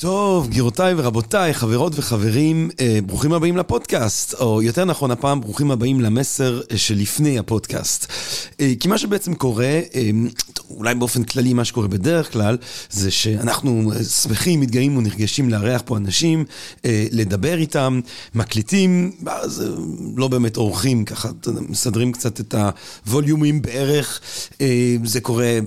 טוב, גבירותיי ורבותיי, חברות וחברים, אה, ברוכים הבאים לפודקאסט, או יותר נכון הפעם, ברוכים הבאים למסר אה, שלפני הפודקאסט. אה, כי מה שבעצם קורה, אולי באופן כללי מה שקורה בדרך כלל, זה שאנחנו שמחים, מתגאים ונרגשים לארח פה אנשים, לדבר איתם, מקליטים, אז לא באמת עורכים, ככה מסדרים קצת את הווליומים בערך, זה קורה...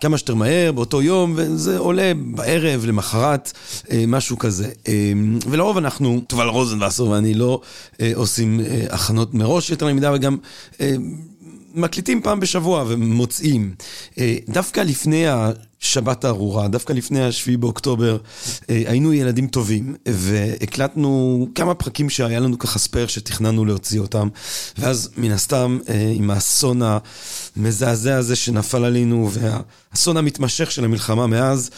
כמה שיותר מהר, באותו יום, וזה עולה בערב, למחרת, אה, משהו כזה. אה, ולרוב אנחנו, תובל רוזנבסר ואני לא אה, עושים הכנות מראש יותר למידה, וגם... מקליטים פעם בשבוע ומוצאים. דווקא לפני השבת הארורה, דווקא לפני השביעי באוקטובר, היינו ילדים טובים, והקלטנו כמה פרקים שהיה לנו ככה ספייר שתכננו להוציא אותם, ואז מן הסתם, עם האסון המזעזע הזה שנפל עלינו, והאסון המתמשך של המלחמה מאז,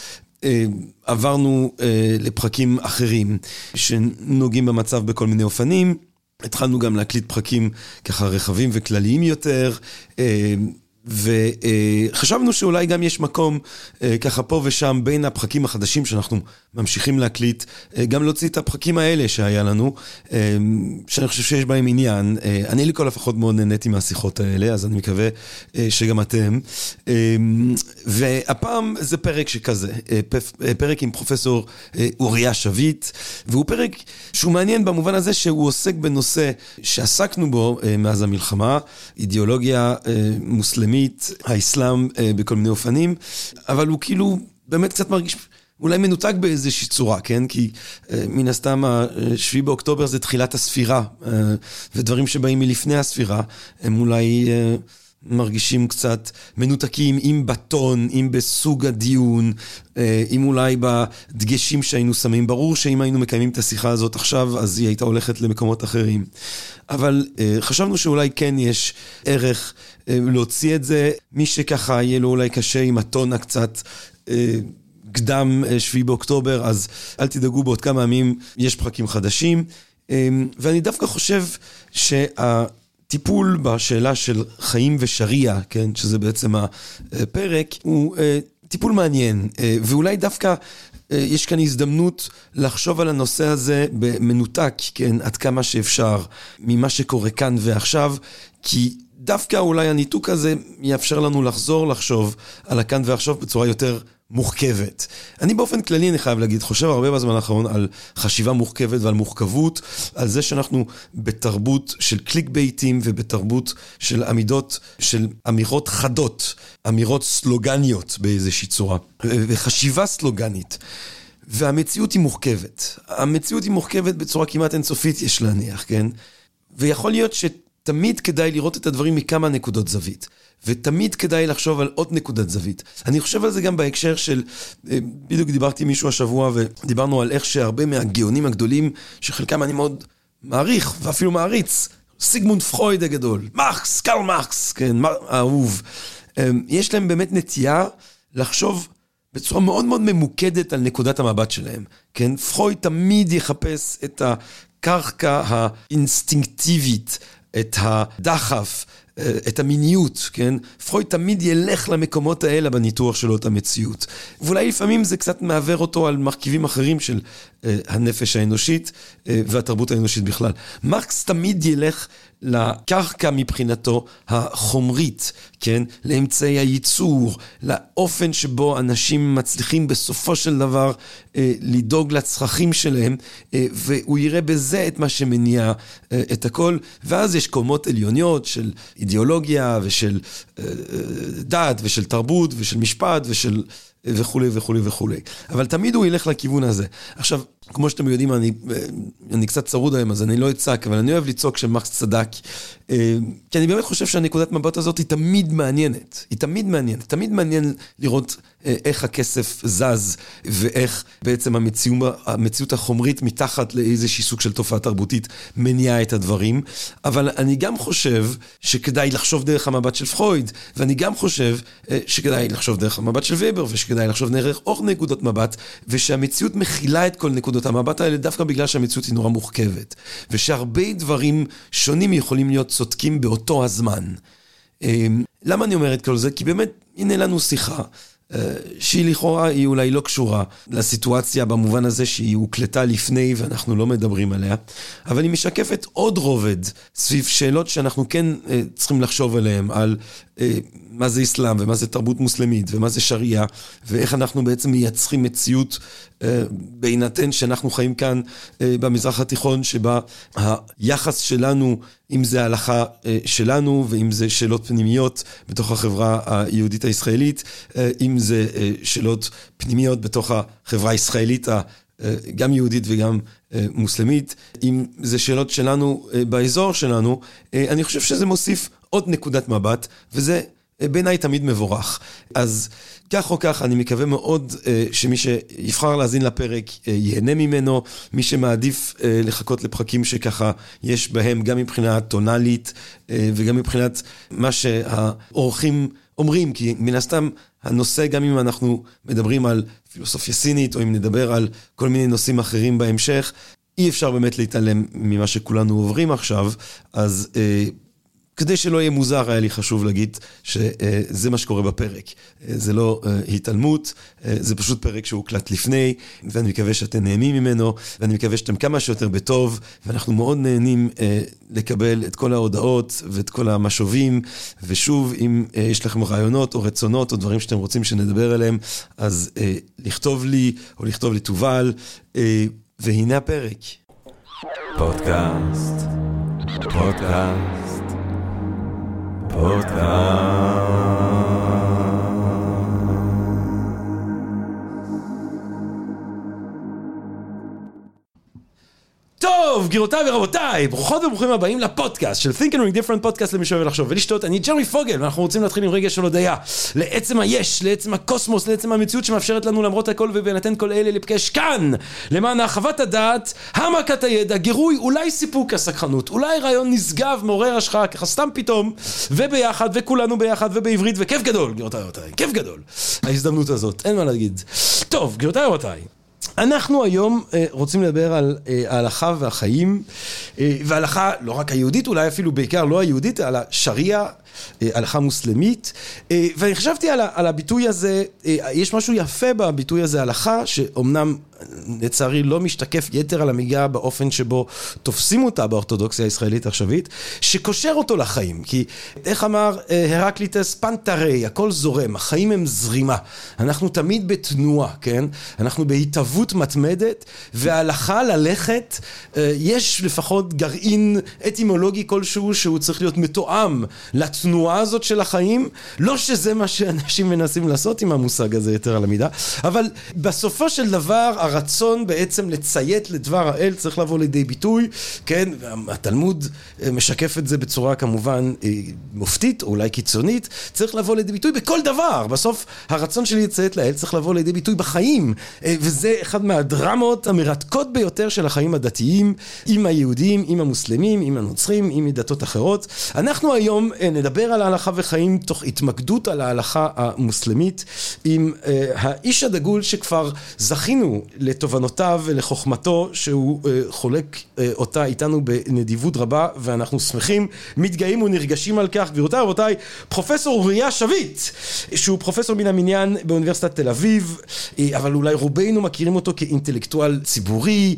עברנו לפרקים אחרים, שנוגעים במצב בכל מיני אופנים. התחלנו גם להקליט פרקים ככה רחבים וכלליים יותר. וחשבנו שאולי גם יש מקום אה, ככה פה ושם בין הפרקים החדשים שאנחנו ממשיכים להקליט, אה, גם להוציא את הפרקים האלה שהיה לנו, אה, שאני חושב שיש בהם עניין. אני לכל הפחות מאוד נהניתי מהשיחות האלה, אז אני מקווה שגם אתם. והפעם זה פרק שכזה, פרק עם פרופסור אוריה שביט, והוא פרק שהוא מעניין במובן הזה שהוא עוסק בנושא שעסקנו בו מאז המלחמה, אידיאולוגיה מוסלמית. האסלאם אה, בכל מיני אופנים, אבל הוא כאילו באמת קצת מרגיש... אולי מנותק באיזושהי צורה, כן? כי אה, מן הסתם השביעי באוקטובר זה תחילת הספירה, אה, ודברים שבאים מלפני הספירה הם אולי אה, מרגישים קצת מנותקים, אם בטון, אם בסוג הדיון, אה, אם אולי בדגשים שהיינו שמים. ברור שאם היינו מקיימים את השיחה הזאת עכשיו, אז היא הייתה הולכת למקומות אחרים. אבל אה, חשבנו שאולי כן יש ערך אה, להוציא את זה. מי שככה יהיה לו אולי קשה עם הטון הקצת... קדם שביעי באוקטובר, אז אל תדאגו, בעוד כמה ימים יש פרקים חדשים. ואני דווקא חושב שה... טיפול בשאלה של חיים ושריעה, כן, שזה בעצם הפרק, הוא אה, טיפול מעניין, אה, ואולי דווקא אה, יש כאן הזדמנות לחשוב על הנושא הזה במנותק, כן, עד כמה שאפשר, ממה שקורה כאן ועכשיו, כי דווקא אולי הניתוק הזה יאפשר לנו לחזור לחשוב על הכאן ועכשיו בצורה יותר מורכבת. אני באופן כללי, אני חייב להגיד, חושב הרבה בזמן האחרון על חשיבה מורכבת ועל מורכבות, על זה שאנחנו בתרבות של קליק בייטים ובתרבות של עמידות, של אמירות חדות, אמירות סלוגניות באיזושהי צורה, וחשיבה סלוגנית. והמציאות היא מורכבת. המציאות היא מורכבת בצורה כמעט אינסופית, יש להניח, כן? ויכול להיות שתמיד כדאי לראות את הדברים מכמה נקודות זווית. ותמיד כדאי לחשוב על עוד נקודת זווית. אני חושב על זה גם בהקשר של, אה, בדיוק דיברתי עם מישהו השבוע ודיברנו על איך שהרבה מהגאונים הגדולים, שחלקם אני מאוד מעריך ואפילו מעריץ, סיגמונד פרויד הגדול, מקס, קרל מקס, כן, אהוב, אה, יש להם באמת נטייה לחשוב בצורה מאוד מאוד ממוקדת על נקודת המבט שלהם, כן? פרויד תמיד יחפש את הקרקע האינסטינקטיבית, את הדחף, את המיניות, כן? פרויד תמיד ילך למקומות האלה בניתוח שלו את המציאות. ואולי לפעמים זה קצת מעוור אותו על מרכיבים אחרים של הנפש האנושית uh, והתרבות האנושית בכלל. מרקס תמיד ילך לקרקע מבחינתו החומרית, כן? לאמצעי הייצור, לאופן שבו אנשים מצליחים בסופו של דבר אה, לדאוג לצרכים שלהם, אה, והוא יראה בזה את מה שמניע אה, את הכל. ואז יש קומות עליוניות של אידיאולוגיה ושל אה, אה, דת ושל תרבות ושל משפט ושל... וכולי וכולי וכולי. אבל תמיד הוא ילך לכיוון הזה. עכשיו, כמו שאתם יודעים, אני, אני קצת צרוד היום, אז אני לא אצעק, אבל אני אוהב לצעוק כשמקס צדק. אה, כי אני באמת חושב שהנקודת מבט הזאת היא תמיד מעניינת. היא תמיד מעניינת. תמיד מעניין לראות אה, איך הכסף זז, ואיך בעצם המציאות, המציאות החומרית מתחת לאיזשהי סוג של תופעה תרבותית מניעה את הדברים. אבל אני גם חושב שכדאי לחשוב דרך המבט של פרויד, ואני גם חושב אה, שכדאי לחשוב דרך המבט של ובר, ושכדאי לחשוב דרך עוד נקודות מבט, ושהמציאות מכילה את כל נקודות המבט האלה דווקא בגלל שהמציאות היא נורא מורכבת. ושהרבה דברים שונים יכולים להיות צודקים באותו הזמן. אה, למה אני אומר את כל זה? כי באמת, הנה לנו שיחה. שהיא לכאורה, היא אולי לא קשורה לסיטואציה במובן הזה שהיא הוקלטה לפני ואנחנו לא מדברים עליה, אבל היא משקפת עוד רובד סביב שאלות שאנחנו כן צריכים לחשוב עליהן, על מה זה אסלאם ומה זה תרבות מוסלמית ומה זה שריעה, ואיך אנחנו בעצם מייצרים מציאות בהינתן שאנחנו חיים כאן במזרח התיכון, שבה היחס שלנו, אם זה ההלכה שלנו ואם זה שאלות פנימיות בתוך החברה היהודית הישראלית, אם זה שאלות פנימיות בתוך החברה הישראלית, גם יהודית וגם מוסלמית, אם זה שאלות שלנו באזור שלנו, אני חושב שזה מוסיף עוד נקודת מבט, וזה בעיניי תמיד מבורך. אז כך או כך, אני מקווה מאוד שמי שיבחר להאזין לפרק ייהנה ממנו, מי שמעדיף לחכות לפרקים שככה יש בהם גם מבחינה טונאלית וגם מבחינת מה שהאורחים אומרים, כי מן הסתם הנושא, גם אם אנחנו מדברים על פילוסופיה סינית, או אם נדבר על כל מיני נושאים אחרים בהמשך, אי אפשר באמת להתעלם ממה שכולנו עוברים עכשיו, אז כדי שלא יהיה מוזר, היה לי חשוב להגיד שזה מה שקורה בפרק. זה לא התעלמות, זה פשוט פרק שהוקלט לפני, ואני מקווה שאתם נהנים ממנו, ואני מקווה שאתם כמה שיותר בטוב, ואנחנו מאוד נהנים לקבל את כל ההודעות ואת כל המשובים, ושוב, אם יש לכם רעיונות או רצונות או דברים שאתם רוצים שנדבר עליהם, אז לכתוב לי או לכתוב לתובל, והנה הפרק. פודקאסט, פודקאסט. פודקאסט. טוב, גבירותיי ורבותיי, ברוכות וברוכים הבאים לפודקאסט של Think and Ring Different פודקאסט למי שאוהב לחשוב ולשתות. אני ג'רמי פוגל, ואנחנו רוצים להתחיל עם רגע של הודיה. לעצם היש, לעצם הקוסמוס, לעצם המציאות שמאפשרת לנו למרות הכל ובהינתן כל אלה לפגש כאן, למען הרחבת הדעת, העמקת הידע, גירוי, אולי סיפוק הסקחנות, אולי רעיון נשגב, מעורר השחאה, ככה סתם פתאום, וביחד, וכולנו ביחד, ובעברית, וכיף גדול, גבירותיי ורבותיי, כיף גדול. ההזדמנות הזאת, אין מה להגיד. טוב, גבירותיי ורבותיי. אנחנו היום רוצים לדבר על ההלכה והחיים, וההלכה לא רק היהודית, אולי אפילו בעיקר לא היהודית, על השריעה, הלכה מוסלמית, ואני חשבתי על הביטוי הזה, יש משהו יפה בביטוי הזה הלכה, שאומנם לצערי לא משתקף יתר על המיגה באופן שבו תופסים אותה באורתודוקסיה הישראלית העכשווית, שקושר אותו לחיים, כי איך אמר הרקליטס פנטרי, הכל זורם, החיים הם זרימה, אנחנו תמיד בתנועה, כן? אנחנו בהתהוות מתמדת, וההלכה ללכת, יש לפחות גרעין אטימולוגי כלשהו שהוא צריך להיות מתואם לתנועה הזאת של החיים, לא שזה מה שאנשים מנסים לעשות עם המושג הזה יתר על המידה, אבל בסופו של דבר הרצון בעצם לציית לדבר האל צריך לבוא לידי ביטוי, כן, התלמוד משקף את זה בצורה כמובן מופתית או אולי קיצונית, צריך לבוא לידי ביטוי בכל דבר, בסוף הרצון שלי לציית לאל צריך לבוא לידי ביטוי בחיים, וזה אחד מהדרמות המרתקות ביותר של החיים הדתיים, עם היהודים, עם המוסלמים, עם הנוצרים, עם מדתות אחרות. אנחנו היום נדבר על ההלכה וחיים תוך התמקדות על ההלכה המוסלמית, עם האיש הדגול שכבר זכינו לתובנותיו ולחוכמתו שהוא חולק אותה איתנו בנדיבות רבה ואנחנו שמחים, מתגאים ונרגשים על כך. גבירותיי ורבותיי, פרופסור אוריה שביט, שהוא פרופסור מן המניין באוניברסיטת תל אביב, אבל אולי רובנו מכירים אותו כאינטלקטואל ציבורי,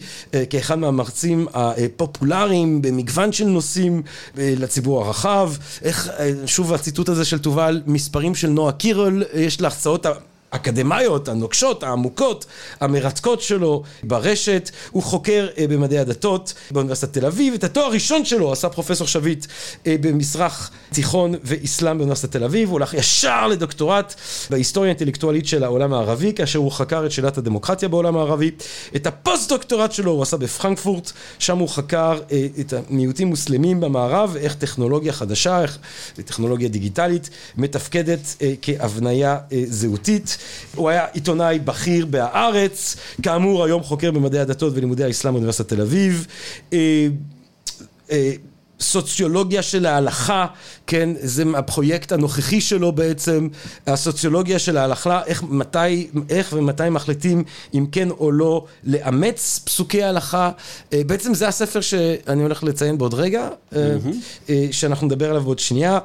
כאחד מהמרצים הפופולריים במגוון של נושאים לציבור הרחב. איך, שוב הציטוט הזה של תובל, מספרים של נועה קירל, יש להחצאות האקדמיות, הנוקשות, העמוקות, המרתקות שלו ברשת. הוא חוקר במדעי הדתות באוניברסיטת תל אביב. את התואר הראשון שלו עשה פרופסור שביט במזרח תיכון ואסלאם באוניברסיטת תל אביב. הוא הולך ישר לדוקטורט בהיסטוריה האינטלקטואלית של העולם הערבי, כאשר הוא חקר את שאלת הדמוקרטיה בעולם הערבי. את הפוסט דוקטורט שלו הוא עשה בפרנקפורט, שם הוא חקר את המיעוטים מוסלמים במערב, איך טכנולוגיה חדשה, איך טכנולוגיה דיגיטלית מתפקדת כהבניה זהותית. הוא היה עיתונאי בכיר בהארץ, כאמור היום חוקר במדעי הדתות ולימודי האסלאם באוניברסיטת תל אביב. סוציולוגיה של ההלכה, כן, זה הפרויקט הנוכחי שלו בעצם, הסוציולוגיה של ההלכה, איך, מתי, איך ומתי מחליטים אם כן או לא לאמץ פסוקי ההלכה, בעצם זה הספר שאני הולך לציין בעוד רגע, שאנחנו נדבר עליו בעוד שנייה.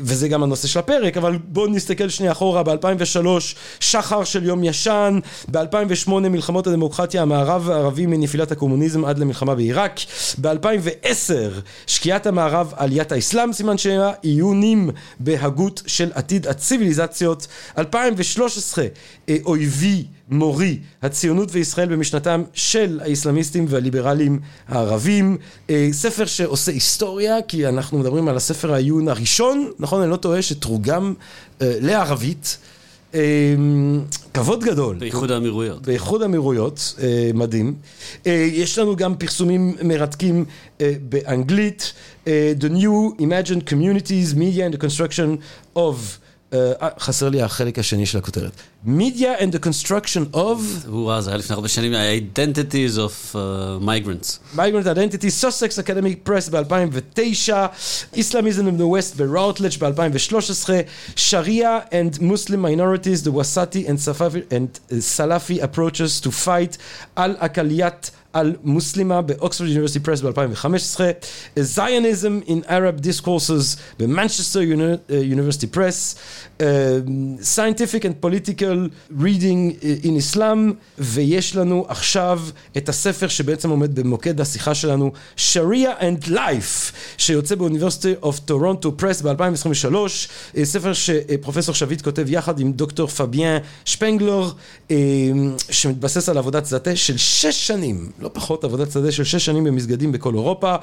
וזה גם הנושא של הפרק, אבל בואו נסתכל שנייה אחורה, ב-2003 שחר של יום ישן, ב-2008 מלחמות הדמוקרטיה המערב הערבי מנפילת הקומוניזם עד למלחמה בעיראק, ב-2010 שקיעת המערב עליית האסלאם סימן שאלה, עיונים בהגות של עתיד הציוויליזציות, 2013 אה, אויבי מורי הציונות וישראל במשנתם של האיסלאמיסטים והליברלים הערבים אה, ספר שעושה היסטוריה כי אנחנו מדברים על הספר העיון הראשון נכון אני לא טועה שתורגם אה, לערבית אה, כבוד גדול. באיחוד האמירויות. באיחוד האמירויות, מדהים. יש לנו גם פרסומים מרתקים באנגלית. The New Imagined Communities, Media and the Construction of חסר לי החלק השני של הכותרת. Media and the construction of... וואו, זה היה לפני הרבה שנים, Identities of uh, Migrants. Migrant Identity, Sussex Academic Press ב-2009, Islamism in the West בראוטלג' ב-2013, Sharia and Muslim Minorities, the Wasati and Salafi, and Salafi Approaches to Fight, על אקליית על מוסלימה באוקספורד יוניברסיטי פרס ב-2015, Zionism in Arab Discourses במנצ'סטר יוניברסיטי פרס, Scientific and Political Reading in Islam, ויש לנו עכשיו את הספר שבעצם עומד במוקד השיחה שלנו, Sharia and Life, שיוצא ב University of Toronto Press ב-2023, ספר שפרופסור שביט כותב יחד עם דוקטור פביאן שפנגלור, שמתבסס על עבודת שדה של שש שנים. לא פחות עבודת שדה של שש שנים במסגדים בכל אירופה.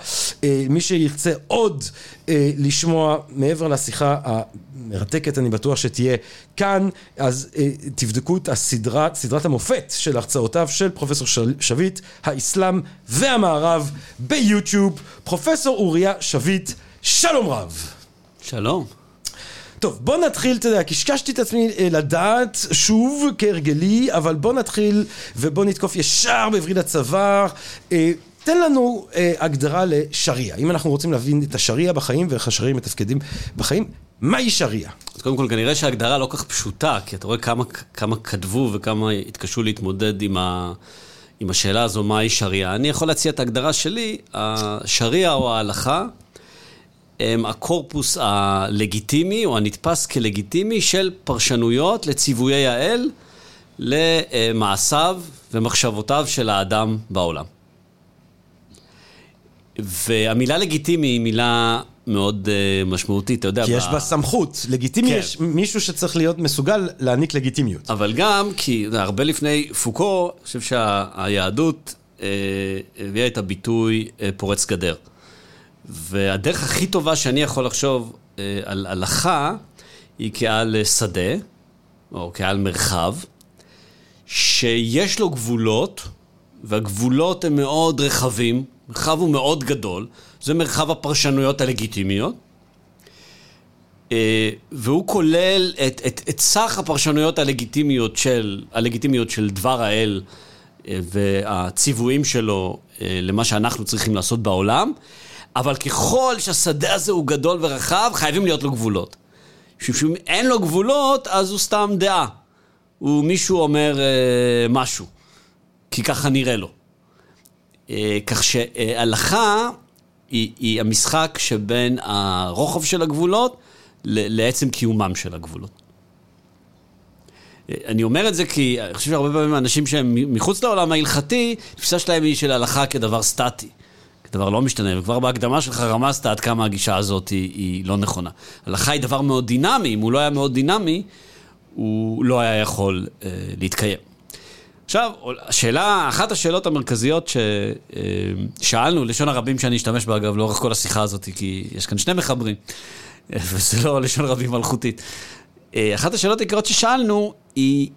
אה, מי שירצה עוד אה, לשמוע מעבר לשיחה המרתקת, אני בטוח שתהיה כאן, אז אה, תבדקו את הסדרת, סדרת המופת של הרצאותיו של פרופסור שביט, האסלאם והמערב ביוטיוב. פרופסור אוריה שביט, שלום רב. שלום. טוב, בוא נתחיל, אתה יודע, קשקשתי את עצמי אה, לדעת, שוב, כהרגלי, אבל בוא נתחיל ובוא נתקוף ישר בווריד הצוואר. תן לנו אה, הגדרה לשריעה. אם אנחנו רוצים להבין את השריעה בחיים ואיך השריעה מתפקדים בחיים, מהי שריעה? אז קודם כל, כנראה שההגדרה לא כך פשוטה, כי אתה רואה כמה, כמה כתבו וכמה התקשו להתמודד עם, ה, עם השאלה הזו, מהי שריעה. אני יכול להציע את ההגדרה שלי, השריעה או ההלכה הם הקורפוס הלגיטימי, או הנתפס כלגיטימי, של פרשנויות לציוויי האל, למעשיו ומחשבותיו של האדם בעולם. והמילה לגיטימי היא מילה מאוד uh, משמעותית, אתה יודע. כי יש בה סמכות. לגיטימי כן. יש מישהו שצריך להיות מסוגל להעניק לגיטימיות. אבל גם כי הרבה לפני פוקו, אני חושב שהיהדות uh, הביאה את הביטוי uh, פורץ גדר. והדרך הכי טובה שאני יכול לחשוב אה, על הלכה, היא כעל שדה, או כעל מרחב, שיש לו גבולות, והגבולות הם מאוד רחבים, מרחב הוא מאוד גדול, זה מרחב הפרשנויות הלגיטימיות, אה, והוא כולל את, את, את סך הפרשנויות הלגיטימיות של, הלגיטימיות של דבר האל אה, והציוויים שלו למה שאנחנו צריכים לעשות בעולם. אבל ככל שהשדה הזה הוא גדול ורחב, חייבים להיות לו גבולות. שאם אין לו גבולות, אז הוא סתם דעה. הוא מישהו אומר אה, משהו, כי ככה נראה לו. אה, כך שהלכה היא, היא המשחק שבין הרוחב של הגבולות לעצם קיומם של הגבולות. אה, אני אומר את זה כי אני חושב שהרבה פעמים אנשים שהם מחוץ לעולם ההלכתי, תפיסה שלהם היא של הלכה כדבר סטטי. דבר לא משתנה, וכבר בהקדמה שלך רמזת עד כמה הגישה הזאת היא, היא לא נכונה. הלכה היא דבר מאוד דינמי, אם הוא לא היה מאוד דינמי, הוא לא היה יכול אה, להתקיים. עכשיו, השאלה, אחת השאלות המרכזיות ששאלנו, אה, לשון הרבים שאני אשתמש בה, אגב, לאורך כל השיחה הזאת, כי יש כאן שני מחברים, וזה לא לשון רבים מלכותית. אה, אחת השאלות העיקריות ששאלנו היא,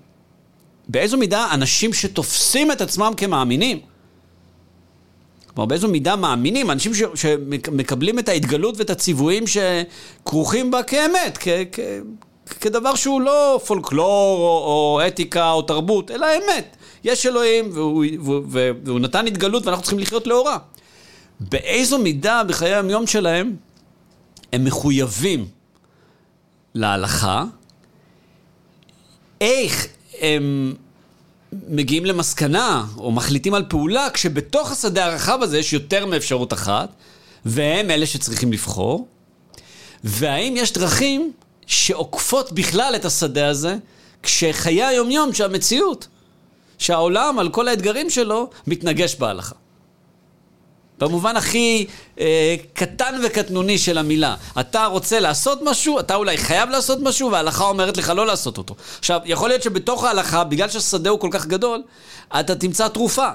באיזו מידה אנשים שתופסים את עצמם כמאמינים, כלומר, באיזו מידה מאמינים, אנשים ש, שמקבלים את ההתגלות ואת הציוויים שכרוכים בה כאמת, כ, כ, כדבר שהוא לא פולקלור או, או אתיקה או תרבות, אלא אמת. יש אלוהים והוא, והוא, והוא, והוא נתן התגלות ואנחנו צריכים לחיות לאורה. באיזו מידה בחיי היום שלהם הם מחויבים להלכה, איך הם מגיעים למסקנה, או מחליטים על פעולה, כשבתוך השדה הרחב הזה יש יותר מאפשרות אחת, והם אלה שצריכים לבחור. והאם יש דרכים שעוקפות בכלל את השדה הזה, כשחיי היומיום, שהמציאות, שהעולם על כל האתגרים שלו, מתנגש בהלכה. במובן הכי אה, קטן וקטנוני של המילה. אתה רוצה לעשות משהו, אתה אולי חייב לעשות משהו, וההלכה אומרת לך לא לעשות אותו. עכשיו, יכול להיות שבתוך ההלכה, בגלל שהשדה הוא כל כך גדול, אתה תמצא תרופה.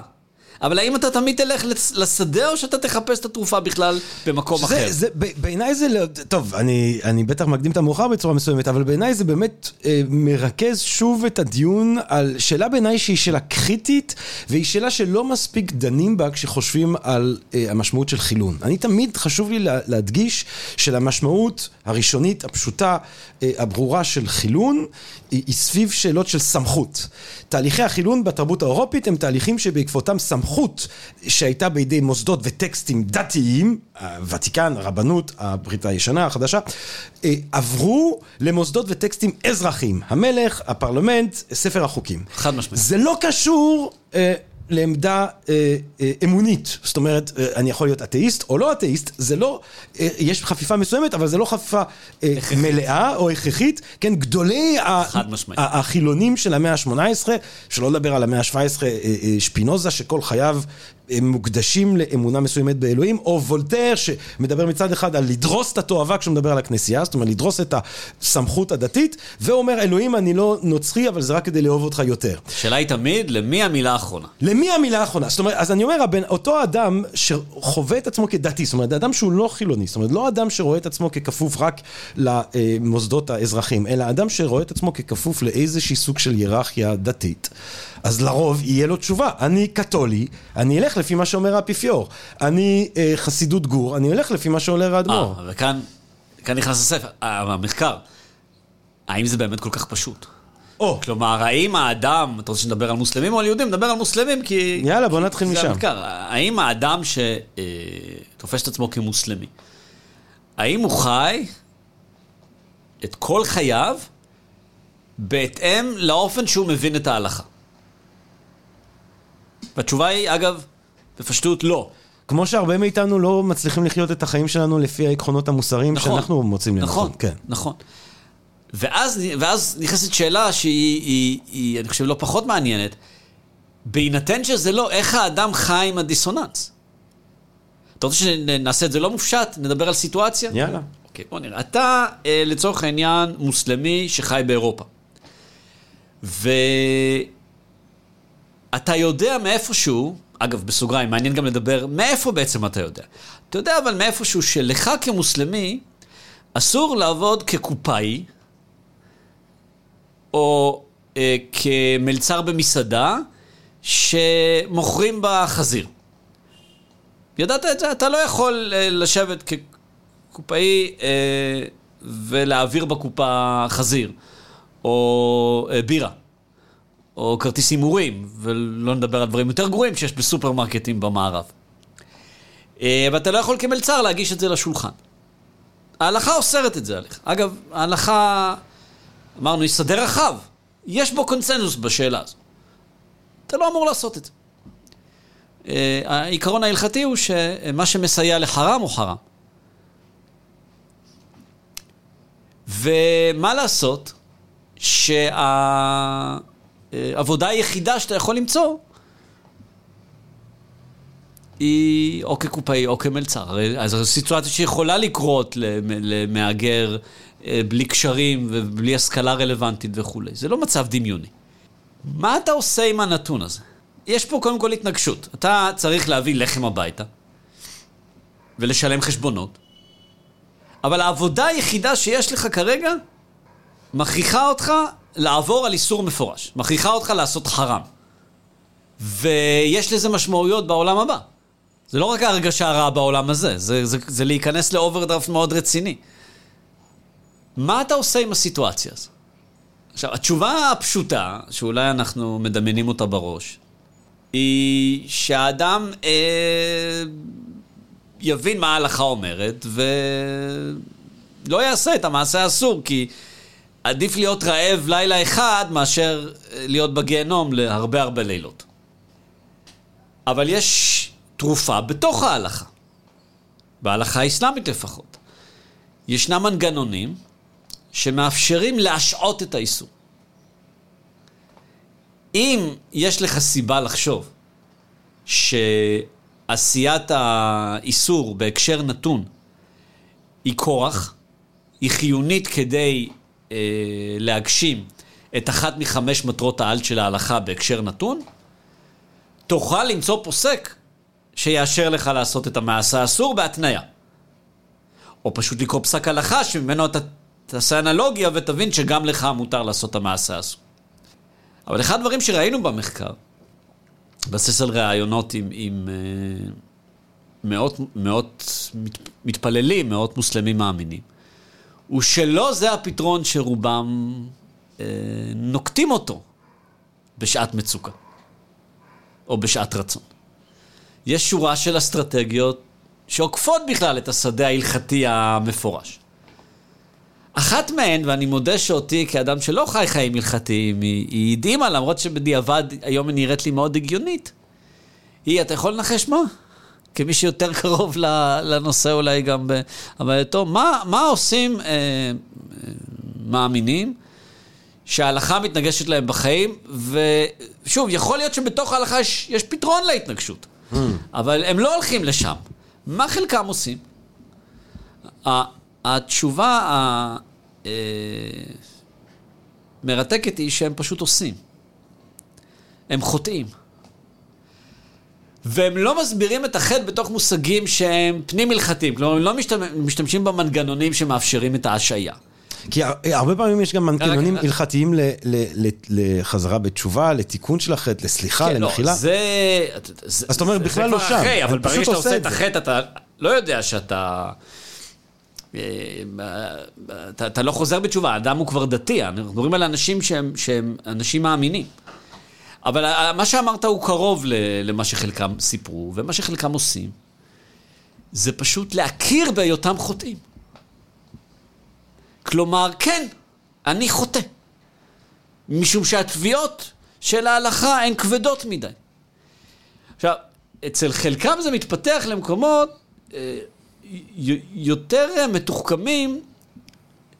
אבל האם אתה תמיד תלך לשדה, או שאתה תחפש את התרופה בכלל במקום שזה, אחר? זה, בעיניי זה, לא, טוב, אני, אני בטח מקדים את המאוחר בצורה מסוימת, אבל בעיניי זה באמת אה, מרכז שוב את הדיון על שאלה בעיניי שהיא שאלה קריטית, והיא שאלה שלא מספיק דנים בה כשחושבים על אה, המשמעות של חילון. אני תמיד חשוב לי לה, להדגיש שלמשמעות הראשונית, הפשוטה, אה, הברורה של חילון, היא, היא סביב שאלות של סמכות. תהליכי החילון בתרבות האירופית הם תהליכים שבעקבותם סמכות שהייתה בידי מוסדות וטקסטים דתיים, הוותיקן, הרבנות, הברית הישנה, החדשה, אה, עברו למוסדות וטקסטים אזרחיים, המלך, הפרלמנט, ספר החוקים. חד משמעית. זה לא קשור... לעמדה אה, אה, אמונית, זאת אומרת, אה, אני יכול להיות אתאיסט או לא אתאיסט, זה לא, אה, יש חפיפה מסוימת, אבל זה לא חפיפה אה, מלאה או הכרחית, כן, גדולי החילונים של המאה ה-18, שלא לדבר על המאה ה-17, אה, אה, שפינוזה, שכל חייו הם מוקדשים לאמונה מסוימת באלוהים, או וולטר שמדבר מצד אחד על לדרוס את התועבה כשהוא מדבר על הכנסייה, זאת אומרת לדרוס את הסמכות הדתית, ואומר אלוהים אני לא נוצרי אבל זה רק כדי לאהוב אותך יותר. השאלה היא תמיד למי המילה האחרונה. למי המילה האחרונה? זאת אומרת, אז אני אומר, הבן, אותו אדם שחווה את עצמו כדתי, זאת אומרת, אדם שהוא לא חילוני, זאת אומרת, לא אדם שרואה את עצמו ככפוף רק למוסדות האזרחים, אלא אדם שרואה את עצמו ככפוף לאיזשהי סוג של היררכיה דתית. אז לרוב יהיה לו תשובה. אני קתולי, אני אלך לפי מה שאומר האפיפיור. אני אה, חסידות גור, אני אלך לפי מה שאומר האדמו"ר. אה, וכאן כאן נכנס הספר, אה, המחקר. האם זה באמת כל כך פשוט? או. כלומר, האם האדם, אתה רוצה שנדבר על מוסלמים או על יהודים? נדבר על מוסלמים כי... יאללה, בוא נתחיל משם. זה המחקר. האם האדם שתופס אה, את עצמו כמוסלמי, האם הוא חי את כל חייו בהתאם לאופן שהוא מבין את ההלכה? והתשובה היא, אגב, בפשטות לא. כמו שהרבה מאיתנו לא מצליחים לחיות את החיים שלנו לפי העקרונות המוסריים נכון, שאנחנו מוצאים לנכון. נכון, כן. נכון. ואז, ואז נכנסת שאלה שהיא, היא, היא, אני חושב, לא פחות מעניינת. בהינתן שזה לא, איך האדם חי עם הדיסוננס? אתה רוצה שנעשה את זה לא מופשט? נדבר על סיטואציה? יאללה. אוקיי, בוא נראה. אתה, אה, לצורך העניין, מוסלמי שחי באירופה. ו... אתה יודע מאיפשהו, אגב, בסוגריים, מעניין גם לדבר, מאיפה בעצם אתה יודע? אתה יודע אבל מאיפשהו שלך כמוסלמי, אסור לעבוד כקופאי, או אה, כמלצר במסעדה, שמוכרים בה חזיר. ידעת את זה? אתה לא יכול אה, לשבת כקופאי אה, ולהעביר בקופה חזיר, או אה, בירה. או כרטיס הימורים, ולא נדבר על דברים יותר גרועים שיש בסופרמרקטים במערב. אה, ואתה לא יכול כמלצר להגיש את זה לשולחן. ההלכה אוסרת את זה עליך. אגב, ההלכה, אמרנו, שדה רחב. יש בו קונצנזוס בשאלה הזו. אתה לא אמור לעשות את זה. אה, העיקרון ההלכתי הוא שמה שמסייע לחרם הוא חרם. ומה לעשות שה... העבודה היחידה שאתה יכול למצוא היא או כקופאי או כמלצר. אז זו סיטואציה שיכולה לקרות למהגר בלי קשרים ובלי השכלה רלוונטית וכולי. זה לא מצב דמיוני. מה אתה עושה עם הנתון הזה? יש פה קודם כל התנגשות. אתה צריך להביא לחם הביתה ולשלם חשבונות, אבל העבודה היחידה שיש לך כרגע מכריחה אותך לעבור על איסור מפורש. מכריחה אותך לעשות חרם. ויש לזה משמעויות בעולם הבא. זה לא רק ההרגשה הרעה בעולם הזה, זה, זה, זה להיכנס לאוברדרפט מאוד רציני. מה אתה עושה עם הסיטואציה הזו? עכשיו, התשובה הפשוטה, שאולי אנחנו מדמיינים אותה בראש, היא שהאדם אה, יבין מה ההלכה אומרת ולא יעשה את המעשה האסור, כי עדיף להיות רעב לילה אחד מאשר אה, להיות בגיהנום להרבה הרבה לילות. אבל יש תרופה בתוך ההלכה, בהלכה האסלאמית לפחות. ישנם מנגנונים שמאפשרים להשעות את האיסור. אם יש לך סיבה לחשוב שעשיית האיסור בהקשר נתון היא כורח, היא חיונית כדי אה, להגשים את אחת מחמש מטרות העל של ההלכה בהקשר נתון, תוכל למצוא פוסק שיאשר לך לעשות את המעשה האסור בהתניה. או פשוט לקרוא פסק הלכה שממנו אתה תעשה אנלוגיה ותבין שגם לך מותר לעשות את המעשה האסור. אבל אחד הדברים שראינו במחקר, בסיס על ראיונות עם, עם uh, מאות, מאות מת, מתפללים, מאות מוסלמים מאמינים, הוא שלא זה הפתרון שרובם uh, נוקטים אותו בשעת מצוקה, או בשעת רצון. יש שורה של אסטרטגיות שעוקפות בכלל את השדה ההלכתי המפורש. אחת מהן, ואני מודה שאותי כאדם שלא חי חיים הלכתיים, היא, היא הדהימה, למרות שבדיעבד היום היא נראית לי מאוד הגיונית. היא, אתה יכול לנחש מה? כמי שיותר קרוב לנושא אולי גם בהווייתו, מה, מה עושים אה, אה, מאמינים שההלכה מתנגשת להם בחיים, ושוב, יכול להיות שבתוך ההלכה יש, יש פתרון להתנגשות, mm. אבל הם לא הולכים לשם. מה חלקם עושים? התשובה המרתקת היא שהם פשוט עושים. הם חוטאים. והם לא מסבירים את החטא בתוך מושגים שהם פנים-הלכתיים. כלומר, הם לא משתמשים במנגנונים שמאפשרים את ההשעיה. כי הרבה פעמים יש גם מנגנונים הלכתיים לחזרה בתשובה, לתיקון של החטא, לסליחה, כן, למחילה. לא, זה... אז אתה אומר, בכלל לא שם. אבל ברגע שאתה עושה את החטא, אתה לא יודע שאתה... אה, אתה, אתה לא חוזר בתשובה, האדם הוא כבר דתי, אנחנו מדברים על אנשים שהם, שהם אנשים מאמינים. אבל מה שאמרת הוא קרוב למה שחלקם סיפרו, ומה שחלקם עושים, זה פשוט להכיר בהיותם חוטאים. כלומר, כן, אני חוטא. משום שהתביעות של ההלכה הן כבדות מדי. עכשיו, אצל חלקם זה מתפתח למקומות אה, יותר מתוחכמים,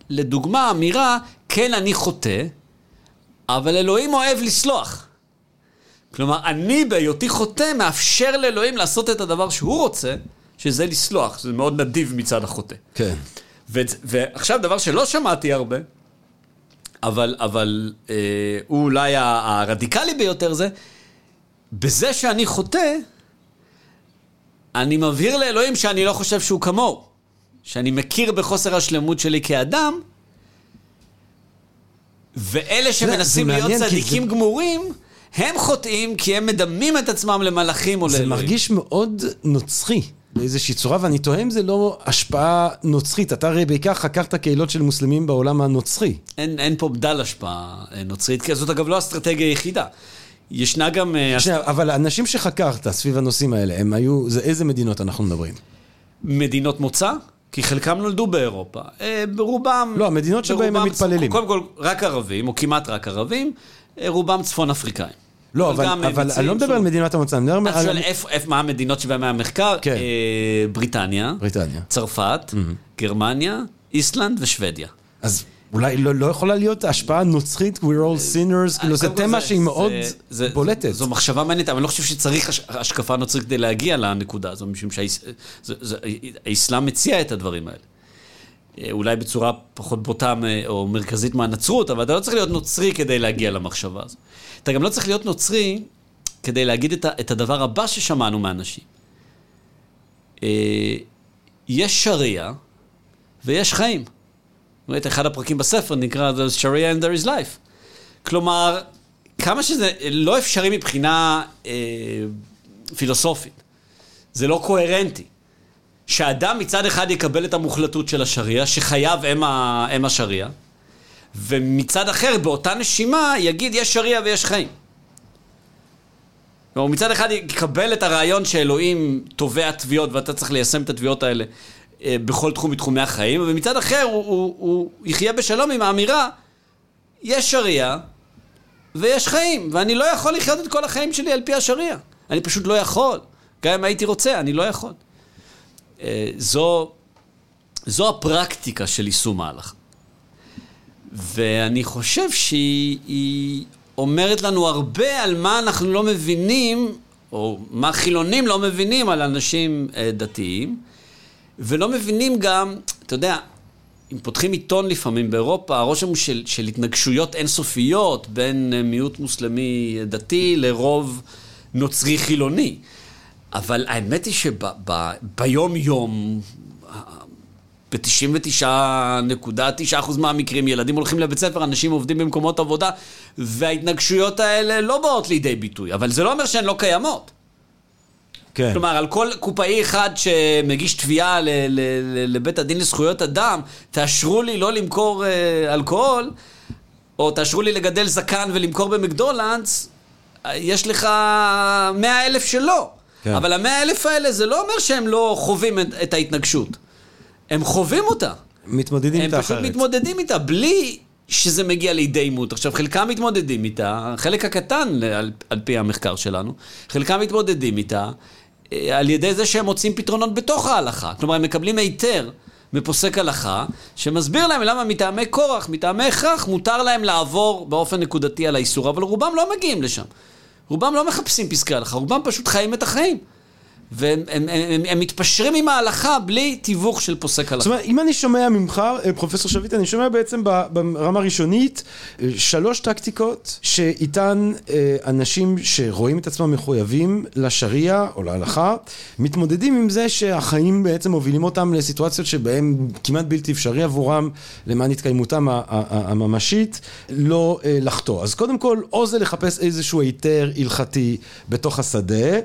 לדוגמה, אמירה, כן, אני חוטא, אבל אלוהים אוהב לסלוח. כלומר, אני בהיותי חוטא מאפשר לאלוהים לעשות את הדבר שהוא רוצה, שזה לסלוח, זה מאוד נדיב מצד החוטא. כן. ו- ועכשיו, דבר שלא שמעתי הרבה, אבל, אבל אה, הוא אולי הרדיקלי ביותר זה, בזה שאני חוטא, אני מבהיר לאלוהים שאני לא חושב שהוא כמוהו. שאני מכיר בחוסר השלמות שלי כאדם, ואלה שמנסים להיות צדיקים זה... גמורים, הם חוטאים כי הם מדמים את עצמם למלאכים או לאלוהים. זה מרגיש מאוד נוצרי. באיזושהי צורה, ואני תוהה אם זה לא השפעה נוצרית. אתה הרי בעיקר חקרת קהילות של מוסלמים בעולם הנוצרי. אין, אין פה בדל השפעה נוצרית, כי זאת אגב לא האסטרטגיה היחידה. ישנה גם... אה, שנייה, אבל האנשים שחקרת סביב הנושאים האלה, הם היו, זה איזה מדינות אנחנו מדברים? מדינות מוצא? כי חלקם נולדו באירופה. אה, ברובם... לא, המדינות שבהם הם מתפללים. קודם כל, רק ערבים, או כמעט רק ערבים, אה, רובם צפון אפריקאים. לא, אבל, אבל אני לא מדבר על מדינת המוצא, אני מדבר על... אתה מה המדינות שבהן היה מחקר? כן. בריטניה, בריטניה, צרפת, גרמניה, איסלנד ושוודיה. אז אולי לא, לא יכולה להיות השפעה נוצרית, we're all sinners, כאילו זה תמה שהיא מאוד זה, בולטת. זו מחשבה מעניינת, אבל אני לא חושב שצריך השקפה נוצרית כדי להגיע לנקודה הזו, משום שהאסלאם מציע את הדברים האלה. אה, אולי בצורה פחות בוטה או מרכזית מהנצרות, אבל אתה לא צריך להיות נוצרי כדי להגיע למחשבה הזו. אתה גם לא צריך להיות נוצרי כדי להגיד את הדבר הבא ששמענו מאנשים. אה, יש שריעה ויש חיים. באמת, אחד הפרקים בספר נקרא The Sharia and there is life. כלומר, כמה שזה לא אפשרי מבחינה אה, פילוסופית, זה לא קוהרנטי. שאדם מצד אחד יקבל את המוחלטות של השריעה, שחייו הם, ה, הם השריעה, ומצד אחר, באותה נשימה, יגיד יש שריעה ויש חיים. כלומר, מצד אחד יקבל את הרעיון שאלוהים תובע תביעות ואתה צריך ליישם את התביעות האלה בכל תחום מתחומי החיים, ומצד אחר הוא, הוא, הוא יחיה בשלום עם האמירה, יש שריעה ויש חיים, ואני לא יכול לחיות את כל החיים שלי על פי השריעה. אני פשוט לא יכול. גם אם הייתי רוצה, אני לא יכול. אה, זו, זו הפרקטיקה של יישום ההלכה. ואני חושב שהיא אומרת לנו הרבה על מה אנחנו לא מבינים, או מה חילונים לא מבינים על אנשים אה, דתיים, ולא מבינים גם, אתה יודע, אם פותחים עיתון לפעמים באירופה, הרושם הוא של, של התנגשויות אינסופיות בין אה, מיעוט מוסלמי דתי לרוב נוצרי חילוני. אבל האמת היא שביום-יום, ב-99.9% מהמקרים ילדים הולכים לבית ספר, אנשים עובדים במקומות עבודה, וההתנגשויות האלה לא באות לידי ביטוי, אבל זה לא אומר שהן לא קיימות. כן. כלומר, על כל קופאי אחד שמגיש תביעה לבית הדין לזכויות אדם, תאשרו לי לא למכור אה, אלכוהול, או תאשרו לי לגדל זקן ולמכור במקדולנדס, יש לך מאה אלף שלא. כן. אבל המאה אלף האלה, זה לא אומר שהם לא חווים את, את ההתנגשות. הם חווים אותה. מתמודדים איתה אחרת. הם פשוט מתמודדים איתה, בלי שזה מגיע לידי עימות. עכשיו, חלקם מתמודדים איתה, חלק הקטן על, על פי המחקר שלנו, חלקם מתמודדים איתה על ידי זה שהם מוצאים פתרונות בתוך ההלכה. כלומר, הם מקבלים היתר מפוסק הלכה, שמסביר להם למה מטעמי כורח, מטעמי הכרח, מותר להם לעבור באופן נקודתי על האיסור, אבל רובם לא מגיעים לשם. רובם לא מחפשים פסקי הלכה, רובם פשוט חיים את החיים. והם הם, הם, הם, מתפשרים עם ההלכה בלי תיווך של פוסק הלכה. זאת אומרת, אם אני שומע ממך, אה, פרופסור שביט, אני שומע בעצם ברמה הראשונית אה, שלוש טקטיקות שאיתן אה, אנשים שרואים את עצמם מחויבים לשריעה או להלכה, מתמודדים עם זה שהחיים בעצם מובילים אותם לסיטואציות שבהן כמעט בלתי אפשרי עבורם למען התקיימותם הממשית לא לחטוא. אז קודם כל, או זה לחפש איזשהו היתר הלכתי בתוך השדה,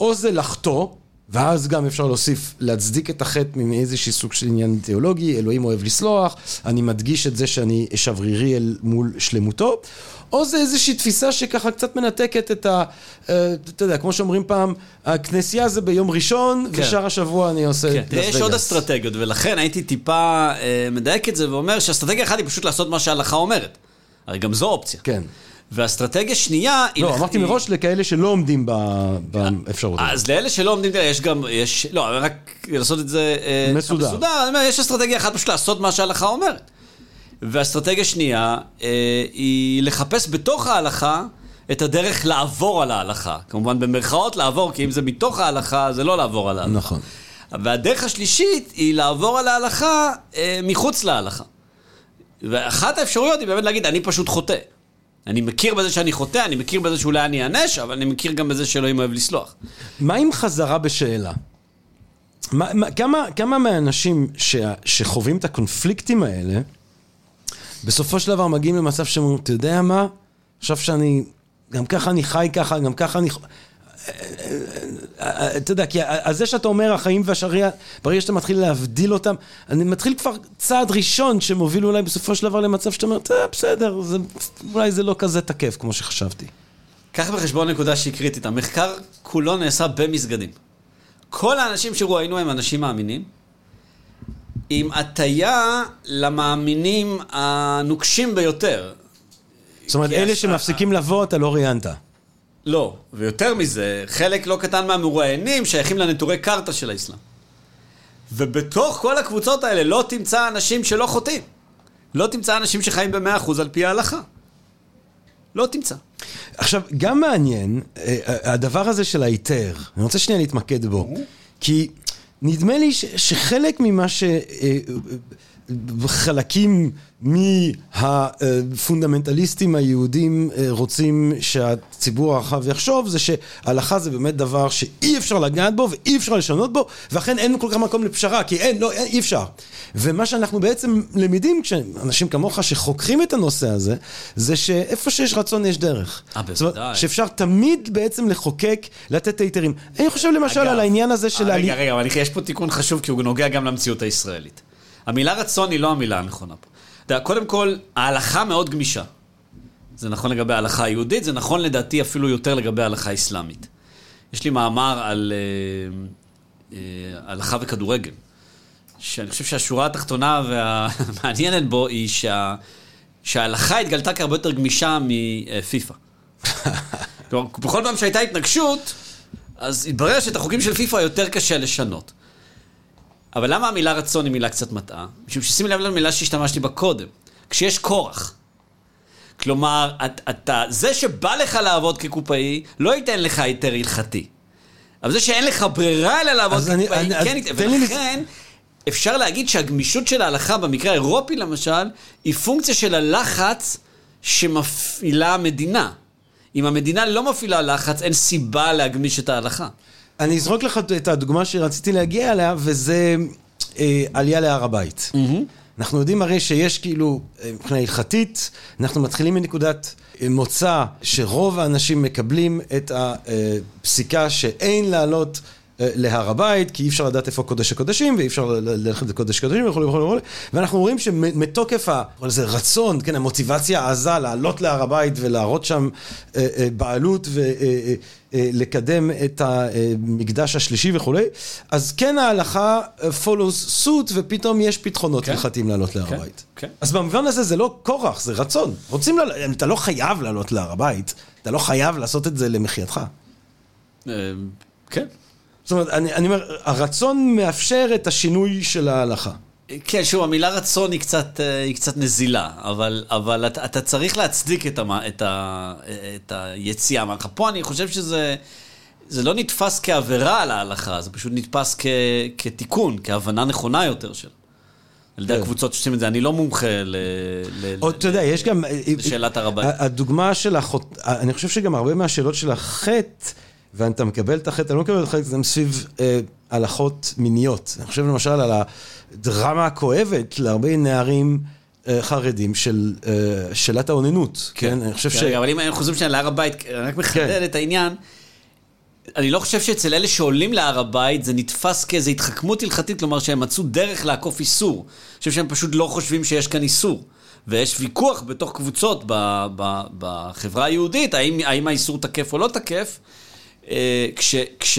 או זה לחטוא, ואז גם אפשר להוסיף, להצדיק את החטא מאיזשהי סוג של עניין תיאולוגי, אלוהים אוהב לסלוח, אני מדגיש את זה שאני שברירי אל מול שלמותו, או זה איזושהי תפיסה שככה קצת מנתקת את ה... אה, אתה יודע, כמו שאומרים פעם, הכנסייה זה ביום ראשון, כן. ושאר השבוע אני עושה... כן, יש עוד אסטרטגיות, ולכן הייתי טיפה אה, מדייק את זה ואומר שאסטרטגיה אחת היא פשוט לעשות מה שההלכה אומרת. הרי גם זו אופציה. כן. ואסטרטגיה שנייה... לא, אמרתי מראש לכאלה שלא עומדים באפשרות. אז לאלה שלא עומדים, יש גם, יש, לא, רק לעשות את זה... אה, מסודר. מסודר, אומר, יש אסטרטגיה אחת פשוט לעשות מה שההלכה אומרת. ואסטרטגיה שנייה אה, היא לחפש בתוך ההלכה את הדרך לעבור על ההלכה. כמובן במרכאות לעבור, כי אם זה מתוך ההלכה, זה לא לעבור על ההלכה. נכון. והדרך השלישית היא לעבור על ההלכה אה, מחוץ להלכה. ואחת האפשרויות היא באמת להגיד, אני פשוט חוטא. אני מכיר בזה שאני חוטא, אני מכיר בזה שאולי אני אענש, אבל אני מכיר גם בזה שאלוהים אוהב לסלוח. מה עם חזרה בשאלה? מה, מה, כמה, כמה מהאנשים ש, שחווים את הקונפליקטים האלה, בסופו של דבר מגיעים למצב שהם אומרים, אתה יודע מה? עכשיו שאני, גם ככה אני חי ככה, גם ככה אני... אתה יודע, כי זה שאתה אומר החיים והשריעה, ברגע שאתה מתחיל להבדיל אותם, אני מתחיל כבר צעד ראשון שמוביל אולי בסופו של דבר למצב שאתה אומר, בסדר, זה, אולי זה לא כזה תקף כמו שחשבתי. קח בחשבון נקודה שהיא קריטית, המחקר כולו נעשה במסגדים. כל האנשים שראיינו הם אנשים מאמינים, עם הטיה למאמינים הנוקשים ביותר. זאת אומרת, אלה שמפסיקים לבוא, אתה לא ראיינת. לא, ויותר מזה, חלק לא קטן מהמרואיינים שייכים לנטורי קרתא של האסלאם. ובתוך כל הקבוצות האלה לא תמצא אנשים שלא חוטאים. לא תמצא אנשים שחיים במאה אחוז על פי ההלכה. לא תמצא. עכשיו, גם מעניין, אה, הדבר הזה של ההיתר, אני רוצה שנייה להתמקד בו. כי נדמה לי שחלק ממה ש... אה, חלקים מהפונדמנטליסטים היהודים אה, רוצים שהציבור הרחב יחשוב זה שהלכה זה באמת דבר שאי אפשר לגעת בו ואי אפשר לשנות בו ואכן אין כל כך מקום לפשרה כי אין, לא, אין, אי אפשר ומה שאנחנו בעצם למדים כשאנשים כמוך שחוקרים את הנושא הזה זה שאיפה שיש רצון יש דרך. אה, בוודאי. שאפשר תמיד בעצם לחוקק, לתת היתרים. אני חושב למשל אגב, על העניין הזה של... רגע, רגע, אבל יש פה תיקון חשוב כי הוא נוגע גם למציאות הישראלית. המילה רצון היא לא המילה הנכונה פה. אתה יודע, קודם כל, ההלכה מאוד גמישה. זה נכון לגבי ההלכה היהודית, זה נכון לדעתי אפילו יותר לגבי ההלכה האסלאמית. יש לי מאמר על אה, אה, הלכה וכדורגל, שאני חושב שהשורה התחתונה והמעניינת בו היא שה, שההלכה התגלתה כהרבה יותר גמישה מפיפ"א. כלומר, בכל פעם שהייתה התנגשות, אז התברר שאת החוקים של פיפ"א יותר קשה לשנות. אבל למה המילה רצון היא מילה קצת מטעה? משום ששימי לב למילה שהשתמשתי בה קודם. כשיש כורח. כלומר, את, אתה, זה שבא לך לעבוד כקופאי, לא ייתן לך היתר הלכתי. אבל זה שאין לך ברירה אלא לעבוד כקופאי, אני- כן ייתן. תן לי ולכן, אפשר להגיד שהגמישות של ההלכה, במקרה האירופי למשל, היא פונקציה של הלחץ שמפעילה המדינה. אם המדינה לא מפעילה לחץ, אין סיבה להגמיש את ההלכה. אני אזרוק לך את הדוגמה שרציתי להגיע אליה, וזה אה, עלייה להר הבית. אנחנו יודעים הרי שיש כאילו, אה, מבחינה הלכתית, אנחנו מתחילים מנקודת אה, מוצא שרוב האנשים מקבלים את הפסיקה שאין לעלות אה, להר הבית, כי אי אפשר לדעת איפה קודש הקודשים, ואי אפשר ללכת לקודש הקודשים וכו' וכו' וכו', ואנחנו רואים שמתוקף ה- נקרא לזה רצון, כן, המוטיבציה העזה לעלות להר הבית ולהראות שם אה, אה, בעלות ולקדם את המקדש השלישי וכולי, אז כן ההלכה אה, follows suit, ופתאום יש פתחונות כן. הלכתיים לעלות להר כן, הבית. כן. אז במובן הזה זה לא כורח, זה רצון. רוצים, ל... אתה לא חייב לעלות להר הבית, אתה לא חייב לעשות את זה למחייתך. אה, כן. זאת אומרת, אני, אני אומר, הרצון מאפשר את השינוי של ההלכה. כן, שוב, המילה רצון היא קצת, אה, היא קצת נזילה, אבל, אבל אתה, אתה צריך להצדיק את, המה, את, ה, את היציאה מההלכה. פה אני חושב שזה זה לא נתפס כעבירה על ההלכה, זה פשוט נתפס כ, כתיקון, כהבנה נכונה יותר שלה. על ידי כן. הקבוצות שעושים את זה. אני לא מומחה ל... או, אתה יודע, יש גם... אה, לשאלת הר הבית. הדוגמה של החוט... אני חושב שגם הרבה מהשאלות של החטא, ואתה מקבל את החטא, אתה לא מקבל את החטא, זה סביב אה, הלכות מיניות. אני חושב למשל על הדרמה הכואבת להרבה נערים אה, חרדים של אה, שאלת האוננות. כן, אני חושב ש... רגע, אבל אם אנחנו חוזרים שנייה להר הבית, אני רק מחדד כן. את העניין. אני לא חושב שאצל אלה שעולים להר הבית זה נתפס כאיזו התחכמות הלכתית, כלומר שהם מצאו דרך לעקוף איסור. אני חושב שהם פשוט לא חושבים שיש כאן איסור. ויש ויכוח בתוך קבוצות ב, ב, בחברה היהודית, האם, האם האיסור תקף או לא תקף, כש... כש...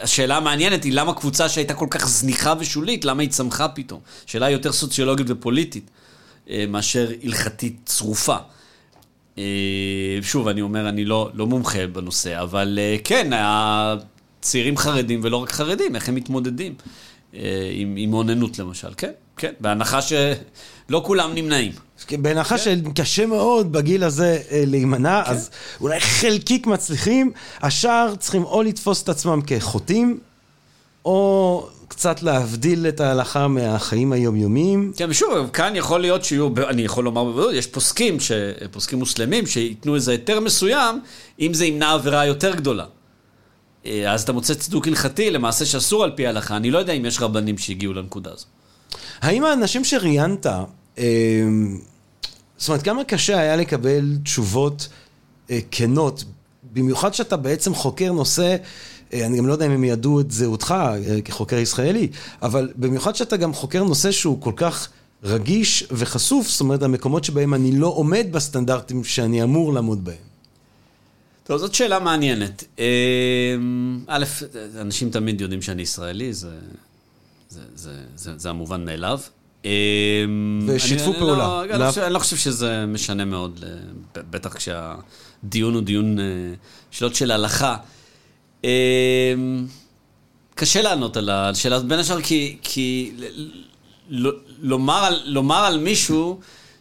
השאלה המעניינת היא למה קבוצה שהייתה כל כך זניחה ושולית, למה היא צמחה פתאום? שאלה יותר סוציולוגית ופוליטית אה, מאשר הלכתית צרופה. אה, שוב, אני אומר, אני לא, לא מומחה בנושא, אבל אה, כן, הצעירים חרדים ולא רק חרדים, איך הם מתמודדים אה, עם, עם אוננות למשל, כן, כן, בהנחה שלא כולם נמנעים. בהנחה שקשה מאוד בגיל הזה אה, להימנע, אז אולי חלקיק מצליחים, השאר צריכים או לתפוס את עצמם כחוטאים, או קצת להבדיל את ההלכה מהחיים היומיומיים. כן, ושוב, כאן יכול להיות שיהיו, אני יכול לומר בוודאות, יש פוסקים, ש, פוסקים מוסלמים, שייתנו איזה היתר מסוים, אם זה ימנע עבירה יותר גדולה. אה, אז אתה מוצא צדוק הלכתי למעשה שאסור על פי ההלכה. אני לא יודע אם יש רבנים שהגיעו לנקודה הזו. האם האנשים שראיינת, אה, זאת אומרת, כמה קשה היה לקבל תשובות אה, כנות, במיוחד שאתה בעצם חוקר נושא, אה, אני גם לא יודע אם הם ידעו את זהותך אה, כחוקר ישראלי, אבל במיוחד שאתה גם חוקר נושא שהוא כל כך רגיש וחשוף, זאת אומרת, המקומות שבהם אני לא עומד בסטנדרטים שאני אמור לעמוד בהם. טוב, זאת שאלה מעניינת. אה, א', אנשים תמיד יודעים שאני ישראלי, זה, זה, זה, זה, זה המובן מאליו. אה, ושיתפו אני- פעולה. לא, אני, לא- לא חושב, אני לא חושב שזה משנה מאוד, אה, בטח כשהדיון הוא דיון, אה, שאלות של הלכה. אה, קשה לענות על השאלה הזאת, בין השאר כי, כי ל- ל- לומר, על, לומר על מישהו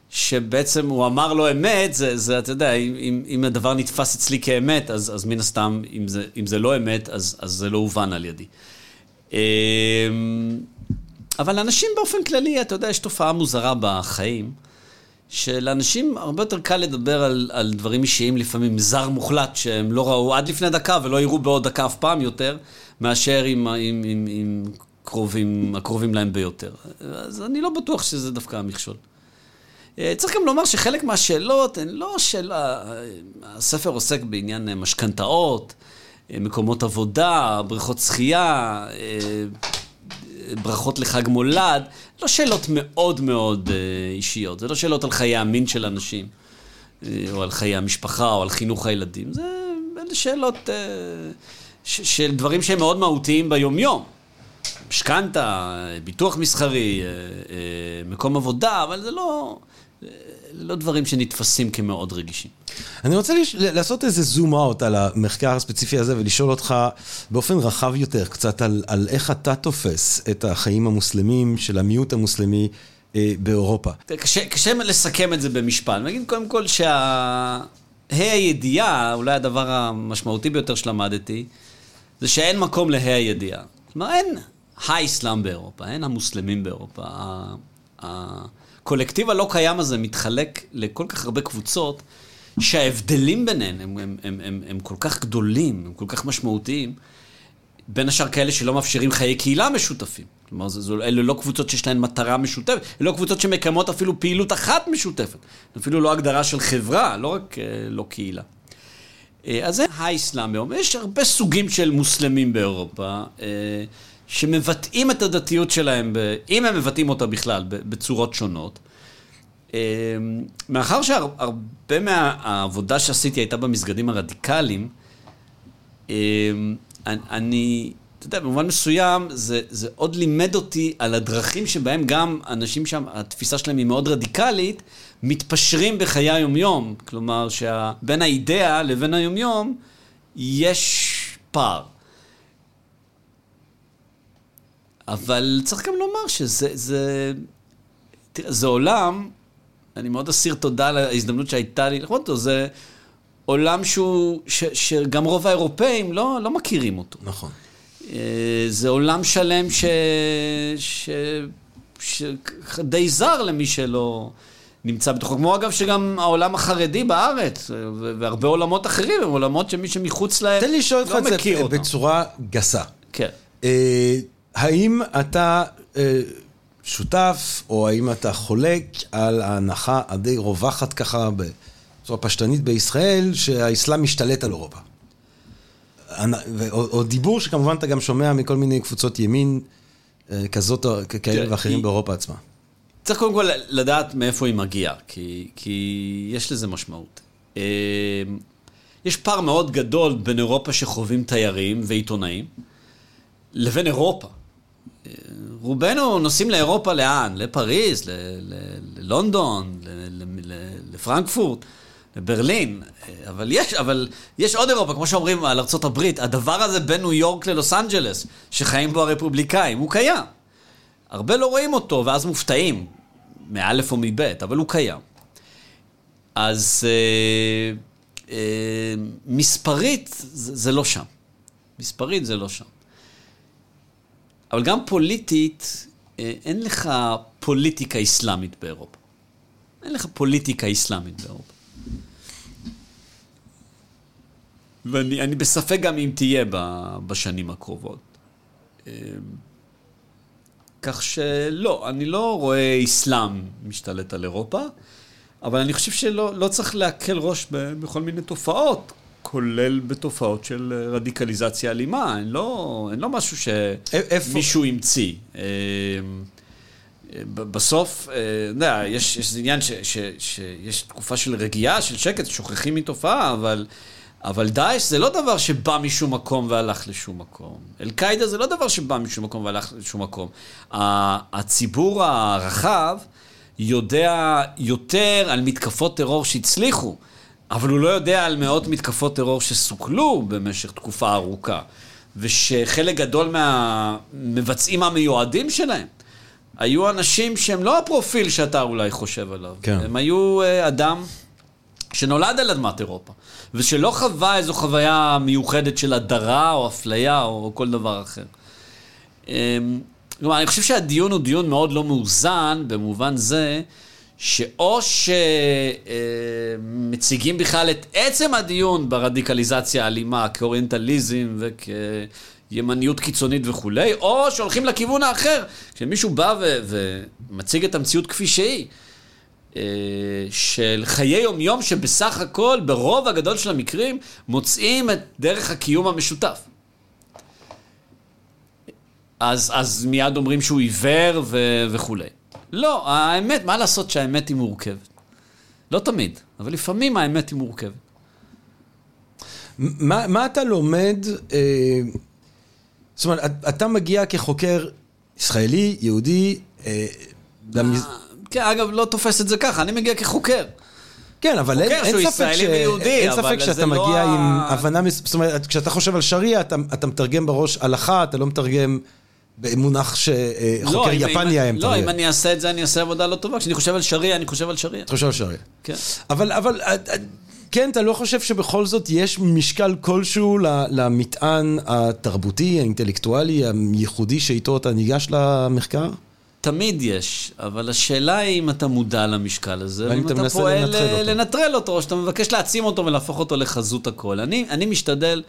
שבעצם הוא אמר לו אמת, זה, זה אתה יודע, אם, אם, אם הדבר נתפס אצלי כאמת, אז, אז מן הסתם, אם זה, אם זה לא אמת, אז, אז זה לא הובן על ידי. אה, אבל לאנשים באופן כללי, אתה יודע, יש תופעה מוזרה בחיים, שלאנשים הרבה יותר קל לדבר על, על דברים אישיים לפעמים, זר מוחלט, שהם לא ראו עד לפני דקה ולא יראו בעוד דקה אף פעם יותר, מאשר עם, עם, עם, עם קרובים, הקרובים להם ביותר. אז אני לא בטוח שזה דווקא המכשול. אה, צריך גם לומר שחלק מהשאלות הן לא שאלה, הספר עוסק בעניין אה, משכנתאות, אה, מקומות עבודה, בריכות שחייה, אה, ברכות לחג מולד, לא שאלות מאוד מאוד אה, אישיות, זה לא שאלות על חיי המין של אנשים, אה, או על חיי המשפחה, או על חינוך הילדים, זה אלה שאלות אה, של דברים שהם מאוד מהותיים ביומיום. משכנתה, ביטוח מסחרי, מקום עבודה, אבל זה לא... לא דברים שנתפסים כמאוד רגישים. אני רוצה לש... לעשות איזה זום אאוט על המחקר הספציפי הזה ולשאול אותך באופן רחב יותר קצת על, על איך אתה תופס את החיים המוסלמים של המיעוט המוסלמי אה, באירופה. קשה, קשה לסכם את זה במשפט. נגיד קודם כל שה... ה' הידיעה, אולי הדבר המשמעותי ביותר שלמדתי, זה שאין מקום לה' הידיעה. כלומר, אין האסלאם באירופה, אין המוסלמים באירופה. הקולקטיב הלא קיים הזה מתחלק לכל כך הרבה קבוצות, שההבדלים ביניהן הם, הם, הם, הם, הם כל כך גדולים, הם כל כך משמעותיים, בין השאר כאלה שלא מאפשרים חיי קהילה משותפים. כלומר, זה, זה, אלה לא קבוצות שיש להן מטרה משותפת, אלה לא קבוצות שמקיימות אפילו פעילות אחת משותפת. אפילו לא הגדרה של חברה, לא רק אה, לא קהילה. אה, אז זה האסלאם היום. יש הרבה סוגים של מוסלמים באירופה. אה, שמבטאים את הדתיות שלהם, אם הם מבטאים אותה בכלל, בצורות שונות. אמ, מאחר שהרבה מהעבודה שעשיתי הייתה במסגדים הרדיקליים, אמ, אני, אתה יודע, במובן מסוים, זה, זה עוד לימד אותי על הדרכים שבהם גם אנשים שם, התפיסה שלהם היא מאוד רדיקלית, מתפשרים בחיי היומיום. כלומר, שבין האידאה לבין היומיום יש פער. אבל צריך גם לומר שזה, זה, תראה, זה עולם, אני מאוד אסיר תודה על ההזדמנות שהייתה לי לראות אותו, זה עולם שהוא, ש, שגם רוב האירופאים לא, לא מכירים אותו. נכון. אה, זה עולם שלם ש... ש... ש... די זר למי שלא נמצא בתוכו. כמו אגב שגם העולם החרדי בארץ, והרבה עולמות אחרים הם עולמות שמי שמחוץ להם לא מכיר אותם. תן לי לשאול אותך את זה בצורה גסה. כן. האם אתה אה, שותף, או האם אתה חולק על ההנחה הדי רווחת ככה בצורה פשטנית בישראל, שהאסלאם משתלט על אירופה? או, או דיבור שכמובן אתה גם שומע מכל מיני קבוצות ימין אה, כזאת, כאלה כן, ואחרים באירופה עצמה. צריך קודם כל לדעת מאיפה היא מגיעה, כי, כי יש לזה משמעות. אה, יש פער מאוד גדול בין אירופה שחווים תיירים ועיתונאים, לבין אירופה. רובנו נוסעים לאירופה לאן? לפריז, ללונדון, לפרנקפורט, לברלין. אבל יש, אבל יש עוד אירופה, כמו שאומרים על ארה"ב, הדבר הזה בין ניו יורק ללוס אנג'לס, שחיים בו הרפובליקאים, הוא קיים. הרבה לא רואים אותו, ואז מופתעים, מאלף או מבית, אבל הוא קיים. אז אה, אה, מספרית זה, זה לא שם. מספרית זה לא שם. אבל גם פוליטית, אה, אין לך פוליטיקה אסלאמית באירופה. אין לך פוליטיקה אסלאמית באירופה. ואני בספק גם אם תהיה בשנים הקרובות. אה, כך שלא, אני לא רואה אסלאם משתלט על אירופה, אבל אני חושב שלא לא צריך להקל ראש בכל מיני תופעות, כולל בתופעות של אה, רדיקליזציה אלימה, אין לא, אין לא משהו שמישהו המציא. אה, אה, בסוף, אתה יודע, יש, יש עניין ש, ש, שיש תקופה של רגיעה, של שקט, שוכחים מתופעה, אבל, אבל דאעש זה לא דבר שבא משום מקום והלך לשום מקום. אל-קאעידה זה לא דבר שבא משום מקום והלך לשום מקום. הציבור הרחב יודע יותר על מתקפות טרור שהצליחו. אבל הוא לא יודע על מאות מתקפות טרור שסוכלו במשך תקופה ארוכה, ושחלק גדול מהמבצעים המיועדים שלהם היו אנשים שהם לא הפרופיל שאתה אולי חושב עליו. כן. הם היו אה, אדם שנולד על אדמת אירופה, ושלא חווה איזו חוויה מיוחדת של הדרה או אפליה או כל דבר אחר. אמ, כלומר, אני חושב שהדיון הוא דיון מאוד לא מאוזן, במובן זה שאו שמציגים בכלל את עצם הדיון ברדיקליזציה האלימה כאוריינטליזם וכימניות קיצונית וכולי, או שהולכים לכיוון האחר, כשמישהו בא ו- ומציג את המציאות כפי שהיא. אה, של חיי יומיום שבסך הכל, ברוב הגדול של המקרים, מוצאים את דרך הקיום המשותף. אז, אז מיד אומרים שהוא עיוור ו- וכולי. לא, האמת, מה לעשות שהאמת היא מורכבת? לא תמיד, אבל לפעמים האמת היא מורכבת. מה, מה אתה לומד, אה, זאת אומרת, אתה מגיע כחוקר ישראלי, יהודי, אה, למז... כן, אגב, לא תופס את זה ככה, אני מגיע כחוקר. כן, אבל אין, אין ספק, ש... ויהודי, אין אבל ספק זה שאתה לא מגיע ה- עם הבנה, זאת אומרת, כשאתה חושב על שריעה, אתה, אתה מתרגם בראש הלכה, אתה לא מתרגם במונח שחוקר לא, יפני היה לא, מתרגם. אם אני אעשה את זה, אני אעשה עבודה לא טובה. כשאני חושב על שריעה, אני חושב על שריעה. אתה חושב על שריעה. כן. אבל, אבל, אה, אה, כן, אתה לא חושב שבכל זאת יש משקל כלשהו למטען התרבותי, האינטלקטואלי, הייחודי שאיתו אתה ניגש למחקר? תמיד יש, אבל השאלה היא אם אתה מודע למשקל הזה, ואם אתה פועל לנטרל אה, אותו. לנטרל אותו, או שאתה מבקש להעצים אותו ולהפוך אותו לחזות הכל. אני, אני משתדל,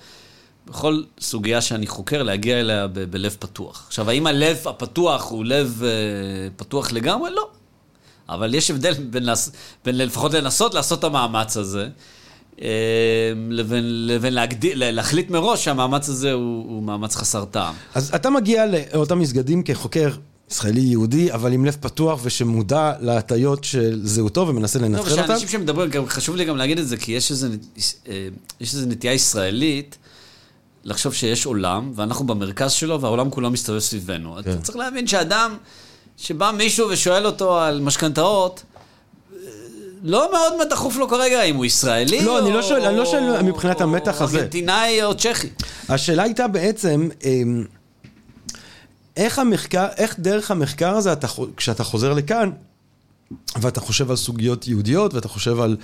בכל סוגיה שאני חוקר, להגיע אליה ב- בלב פתוח. עכשיו, האם הלב הפתוח הוא לב אה, פתוח לגמרי? לא. אבל יש הבדל בין, לס... בין לפחות לנסות לעשות את המאמץ הזה, אה, לבין, לבין להגדיל, להחליט מראש שהמאמץ הזה הוא, הוא מאמץ חסר טעם. אז אתה מגיע לאותם מסגדים כחוקר ישראלי-יהודי, אבל עם לב פתוח ושמודע להטיות של זהותו ומנסה טוב, לנטרל אותם. שאנשים שמדברים, גם חשוב לי גם להגיד את זה, כי יש איזו יש איזו נטייה ישראלית לחשוב שיש עולם, ואנחנו במרכז שלו, והעולם כולו מסתובב סביבנו. כן. אתה צריך להבין שאדם, שבא מישהו ושואל אותו על משכנתאות, לא מאוד דחוף לו כרגע אם הוא ישראלי, לא, אני לא או- שואל- אני לא שואל מבחינת או המתח הזה. ארגנטינאי או צ'כי. השאלה הייתה בעצם, אמ, איך המחקר, איך דרך המחקר הזה, אתה, כשאתה חוזר לכאן, ואתה חושב על סוגיות יהודיות, ואתה חושב על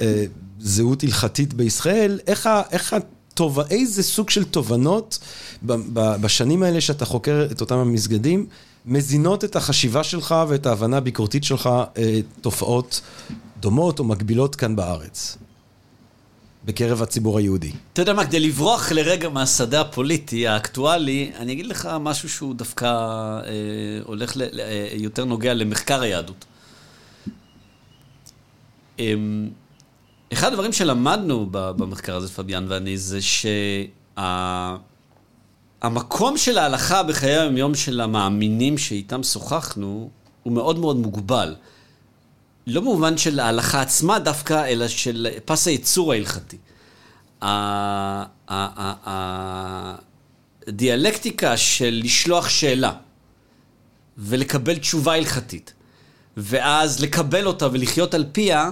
אה, זהות הלכתית בישראל, איך, ה- איך התוב... איזה סוג של תובנות ב, ב, בשנים האלה שאתה חוקר את אותם המסגדים, מזינות את החשיבה שלך ואת ההבנה הביקורתית שלך, אה, תופעות דומות או מקבילות כאן בארץ, בקרב הציבור היהודי. אתה יודע מה, כדי לברוח לרגע מהשדה הפוליטי האקטואלי, אני אגיד לך משהו שהוא דווקא אה, הולך ל, אה, יותר נוגע למחקר היהדות. אה, אחד הדברים שלמדנו במחקר הזה, פביאן ואני, זה שהמקום של ההלכה בחיי היום-יום של המאמינים שאיתם שוחחנו, הוא מאוד מאוד מוגבל. לא במובן של ההלכה עצמה דווקא, אלא של פס הייצור ההלכתי. הדיאלקטיקה של לשלוח שאלה ולקבל תשובה הלכתית, ואז לקבל אותה ולחיות על פיה,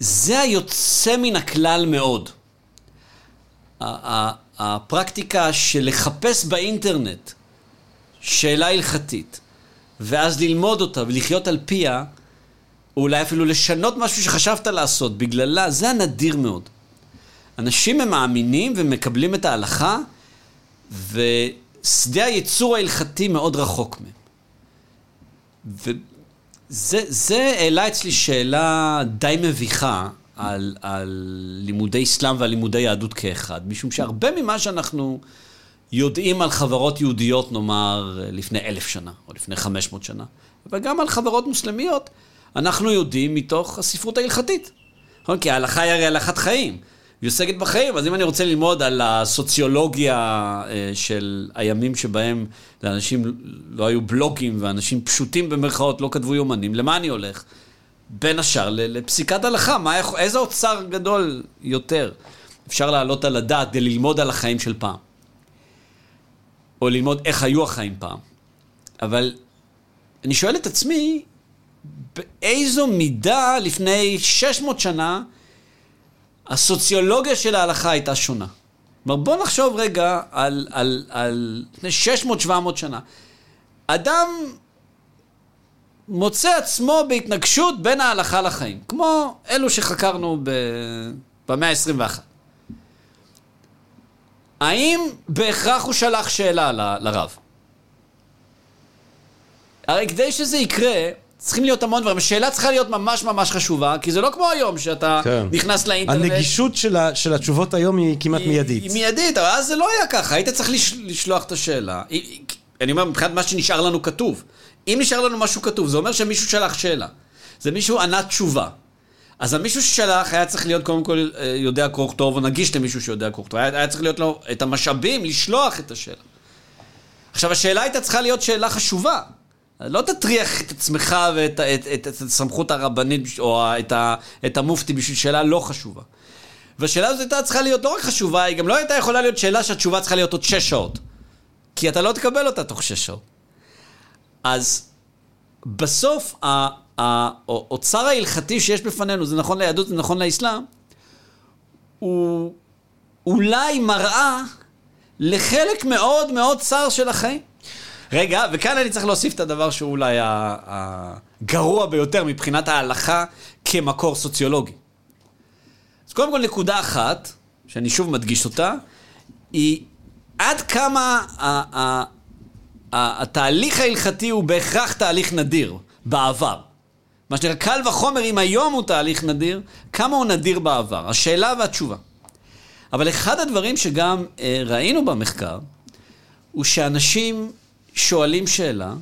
זה היוצא מן הכלל מאוד. הפרקטיקה של לחפש באינטרנט שאלה הלכתית, ואז ללמוד אותה ולחיות על פיה, או אולי אפילו לשנות משהו שחשבת לעשות בגללה, זה הנדיר מאוד. אנשים הם מאמינים ומקבלים את ההלכה, ושדה הייצור ההלכתי מאוד רחוק מהם. וזה זה העלה אצלי שאלה די מביכה על, על לימודי אסלאם ועל לימודי יהדות כאחד, משום שהרבה ממה שאנחנו יודעים על חברות יהודיות, נאמר, לפני אלף שנה, או לפני חמש מאות שנה, אבל גם על חברות מוסלמיות, אנחנו יודעים מתוך הספרות ההלכתית. כי ההלכה היא הרי הלכת חיים. היא עוסקת בחיים, אז אם אני רוצה ללמוד על הסוציולוגיה אה, של הימים שבהם לאנשים לא היו בלוגים ואנשים פשוטים במרכאות לא כתבו יומנים, למה אני הולך? בין השאר לפסיקת הלכה, מה איזה אוצר גדול יותר אפשר להעלות על הדעת כדי ללמוד על החיים של פעם? או ללמוד איך היו החיים פעם. אבל אני שואל את עצמי, באיזו מידה לפני 600 שנה הסוציולוגיה של ההלכה הייתה שונה. כלומר, בוא נחשוב רגע על, על, על לפני 600-700 שנה. אדם מוצא עצמו בהתנגשות בין ההלכה לחיים, כמו אלו שחקרנו ב... במאה ה-21. האם בהכרח הוא שלח שאלה ל- לרב? הרי כדי שזה יקרה, צריכים להיות המון דברים. השאלה צריכה להיות ממש ממש חשובה, כי זה לא כמו היום שאתה כן. נכנס לאינטרנט. הנגישות של, ה, של התשובות היום היא כמעט היא- מיידית. היא מיידית, אבל אז זה לא היה ככה, היית צריך לש, לשלוח את השאלה. אני אומר, מבחינת מה שנשאר לנו כתוב. אם נשאר לנו משהו כתוב, זה אומר שמישהו שלח שאלה. זה מישהו ענה תשובה. אז המישהו ששלח היה צריך להיות קודם כל אה, יודע קרוא וכתוב, או נגיש למישהו שיודע קרוא וכתוב. היה, היה צריך להיות לו את המשאבים לשלוח את השאלה. עכשיו, השאלה הייתה צריכה להיות שאלה חשובה. לא תטריח את עצמך ואת את, את, את הסמכות הרבנית או את, ה, את המופתי בשביל שאלה לא חשובה. והשאלה הזאת הייתה צריכה להיות לא רק חשובה, היא גם לא הייתה יכולה להיות שאלה שהתשובה צריכה להיות עוד שש שעות. כי אתה לא תקבל אותה תוך שש שעות. אז בסוף, האוצר ההלכתי שיש בפנינו, זה נכון ליהדות, זה נכון לאסלאם, הוא אולי מראה לחלק מאוד מאוד צר של החיים. רגע, וכאן אני צריך להוסיף את הדבר שהוא אולי הגרוע ביותר מבחינת ההלכה כמקור סוציולוגי. אז קודם כל נקודה אחת, שאני שוב מדגיש אותה, היא עד כמה התהליך ההלכתי הוא בהכרח תהליך נדיר בעבר. מה שנקרא, קל וחומר, אם היום הוא תהליך נדיר, כמה הוא נדיר בעבר? השאלה והתשובה. אבל אחד הדברים שגם אה, ראינו במחקר, הוא שאנשים שואלים שאלה,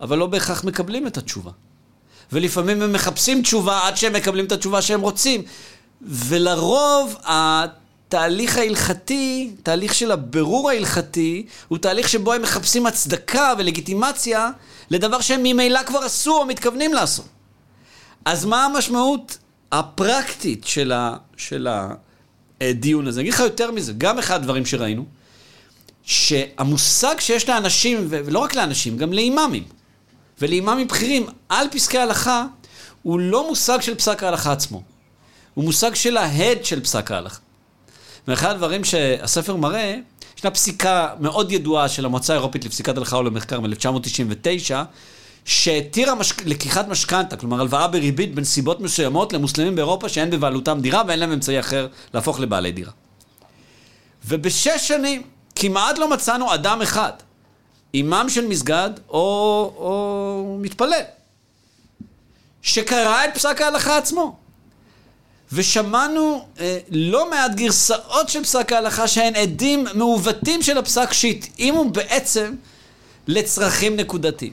אבל לא בהכרח מקבלים את התשובה. ולפעמים הם מחפשים תשובה עד שהם מקבלים את התשובה שהם רוצים. ולרוב התהליך ההלכתי, תהליך של הבירור ההלכתי, הוא תהליך שבו הם מחפשים הצדקה ולגיטימציה לדבר שהם ממילא כבר עשו או מתכוונים לעשות. אז מה המשמעות הפרקטית של, הדיון הזה? אני אגיד לך יותר מזה, גם אחד הדברים שראינו, שהמושג שיש לאנשים, ולא רק לאנשים, גם לאימאמים, ולאימאמים בכירים, על פסקי הלכה, הוא לא מושג של פסק ההלכה עצמו. הוא מושג של ההד של פסק ההלכה. ואחד הדברים שהספר מראה, ישנה פסיקה מאוד ידועה של המועצה האירופית לפסיקת הלכה ולמחקר מ-1999, שהתירה מש... לקיחת משכנתה, כלומר הלוואה בריבית בנסיבות מסוימות למוסלמים באירופה שאין בבעלותם דירה ואין להם אמצעי אחר להפוך לבעלי דירה. ובשש שנים כמעט לא מצאנו אדם אחד, אימאם של מסגד או, או מתפלל, שקרא את פסק ההלכה עצמו. ושמענו אה, לא מעט גרסאות של פסק ההלכה שהן עדים מעוותים של הפסק שהתאימו בעצם לצרכים נקודתיים.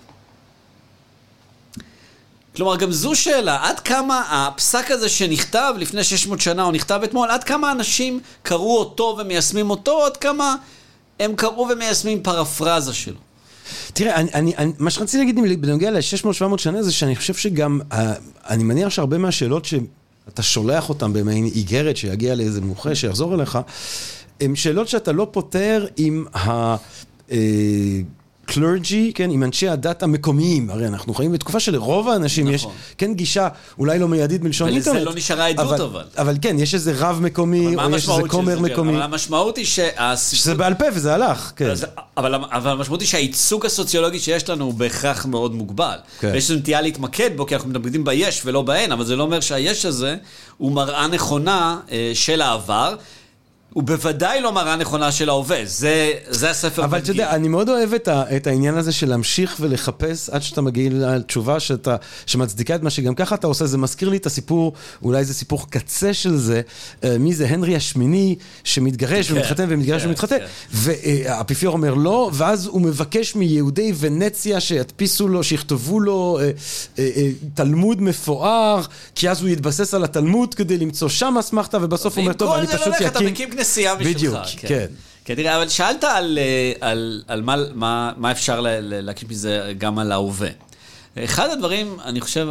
כלומר, גם זו שאלה, עד כמה הפסק הזה שנכתב לפני 600 שנה, או נכתב אתמול, עד כמה אנשים קראו אותו ומיישמים אותו, עד כמה הם קראו ומיישמים פרפרזה שלו. תראה, אני, אני, אני, מה שרציתי להגיד בנוגע ל-600-700 שנה זה שאני חושב שגם, uh, אני מניח שהרבה מהשאלות שאתה שולח אותן במעין איגרת שיגיע לאיזה מומחה שיחזור אליך, הן שאלות שאתה לא פותר עם ה... Uh, קלרג'י, כן, עם אנשי הדת המקומיים. הרי אנחנו חיים בתקופה שלרוב האנשים נכון. יש, כן, גישה, אולי לא מיידית מלשון אינטרנט. ולזה לא נשארה עדות אבל, אבל. אבל כן, יש איזה רב מקומי, או יש איזה כומר מקומי. אבל המשמעות היא שהסיפור... שזה בעל פה וזה הלך, כן. אבל, אבל המשמעות היא שהייצוג הסוציולוגי שיש לנו הוא בהכרח מאוד מוגבל. כן. ויש לנו נטייה להתמקד בו, כי אנחנו מדברים ביש ולא בהן, אבל זה לא אומר שהיש הזה הוא מראה נכונה אה, של העבר. הוא בוודאי לא מראה נכונה של ההווה, זה, זה הספר אבל אתה יודע, אני מאוד אוהב את, ה, את העניין הזה של להמשיך ולחפש עד שאתה מגיע לתשובה שאתה, שמצדיקה את מה שגם ככה אתה עושה, זה מזכיר לי את הסיפור, אולי זה סיפור קצה של זה, אה, מי זה הנרי השמיני שמתגרש כן, ומתחתן ומתגרש כן, ומתחתן, כן. והאפיפיור אומר לא, ואז הוא מבקש מיהודי ונציה שידפיסו לו, שיכתבו לו אה, אה, אה, תלמוד מפואר, כי אז הוא יתבסס על התלמוד כדי למצוא שם אסמכתה, ובסוף הוא אומר, טוב, אני פשוט יקים... נסיעה משלך. בדיוק, כן. כן. כן, תראה, אבל שאלת על, אה, על, על מה, מה, מה אפשר להקיש מזה גם על ההווה. אחד הדברים, אני חושב,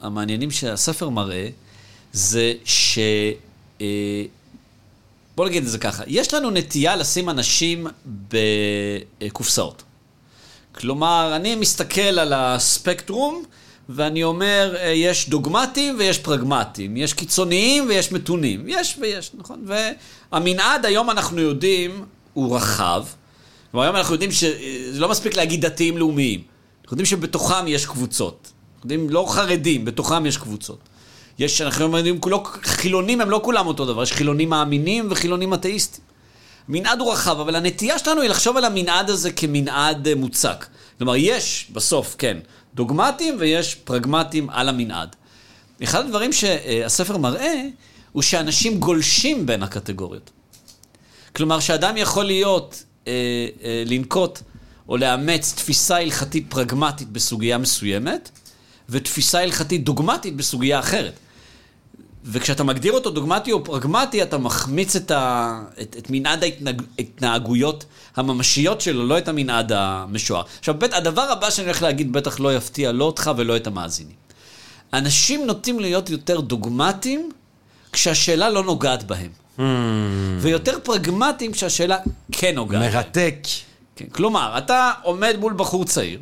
המעניינים שהספר מראה, זה ש... אה, בוא נגיד את זה ככה, יש לנו נטייה לשים אנשים בקופסאות. כלומר, אני מסתכל על הספקטרום, ואני אומר, אה, יש דוגמטים ויש פרגמטים, יש קיצוניים ויש מתונים, יש ויש, נכון? והמנעד היום אנחנו יודעים הוא רחב. כלומר, היום אנחנו יודעים שזה לא מספיק להגיד דתיים לאומיים. אנחנו יודעים שבתוכם יש קבוצות. אנחנו יודעים, לא חרדים, בתוכם יש קבוצות. יש, אנחנו יודעים, לא, חילונים הם לא כולם אותו דבר, יש חילונים מאמינים וחילונים אתאיסטים. מנעד הוא רחב, אבל הנטייה שלנו היא לחשוב על המנעד הזה כמנעד אה, מוצק. כלומר, יש בסוף, כן, דוגמטיים ויש פרגמטיים על המנעד. אחד הדברים שהספר מראה, הוא שאנשים גולשים בין הקטגוריות. כלומר, שאדם יכול להיות, אה, אה, לנקוט או לאמץ תפיסה הלכתית פרגמטית בסוגיה מסוימת, ותפיסה הלכתית דוגמטית בסוגיה אחרת. וכשאתה מגדיר אותו דוגמטי או פרגמטי, אתה מחמיץ את, ה, את, את מנעד ההתנהגויות הממשיות שלו, לא את המנעד המשוער. עכשיו, בית, הדבר הבא שאני הולך להגיד בטח לא יפתיע לא אותך ולא את המאזינים. אנשים נוטים להיות יותר דוגמטיים כשהשאלה לא נוגעת בהם. Hmm. ויותר פרגמטיים כשהשאלה כן נוגעת. מרתק. כן, כלומר, אתה עומד מול בחור צעיר,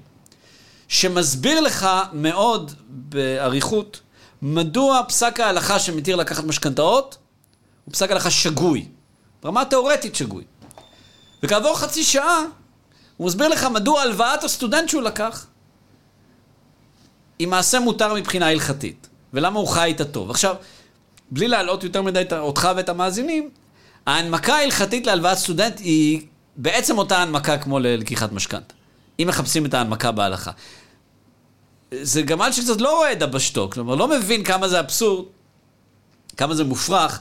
שמסביר לך מאוד באריכות מדוע פסק ההלכה שמתיר לקחת משכנתאות הוא פסק הלכה שגוי. ברמה תאורטית שגוי. וכעבור חצי שעה הוא מסביר לך מדוע הלוואת הסטודנט שהוא לקח היא מעשה מותר מבחינה הלכתית, ולמה הוא חי איתה טוב. עכשיו, בלי להעלות יותר מדי אותך ואת המאזינים, ההנמקה ההלכתית להלוואת סטודנט היא בעצם אותה הנמקה כמו ללקיחת משכנתה. אם מחפשים את ההנמקה בהלכה. זה גמל שקצת לא רואה את דבשתו, כלומר לא מבין כמה זה אבסורד, כמה זה מופרך,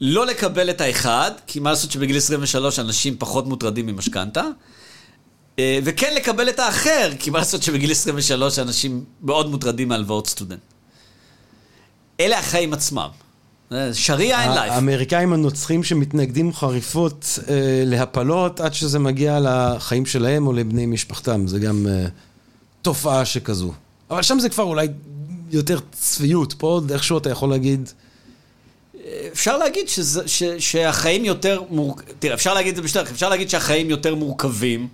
לא לקבל את האחד, כי מה לעשות שבגיל 23 אנשים פחות מוטרדים ממשכנתה, אה, וכן לקבל את האחר, כי מה לעשות שבגיל 23 אנשים מאוד מוטרדים מהלוואות סטודנט. אלה החיים עצמם. שריעה אין לייף. האמריקאים הנוצרים שמתנגדים חריפות אה, להפלות עד שזה מגיע לחיים שלהם או לבני משפחתם, זה גם אה, תופעה שכזו. אבל שם זה כבר אולי יותר צפיות, פה עוד איכשהו אתה יכול להגיד... אפשר להגיד שזה, ש, שהחיים יותר מורכבים, תראה, אפשר להגיד את זה בשתי אפשר להגיד שהחיים יותר מורכבים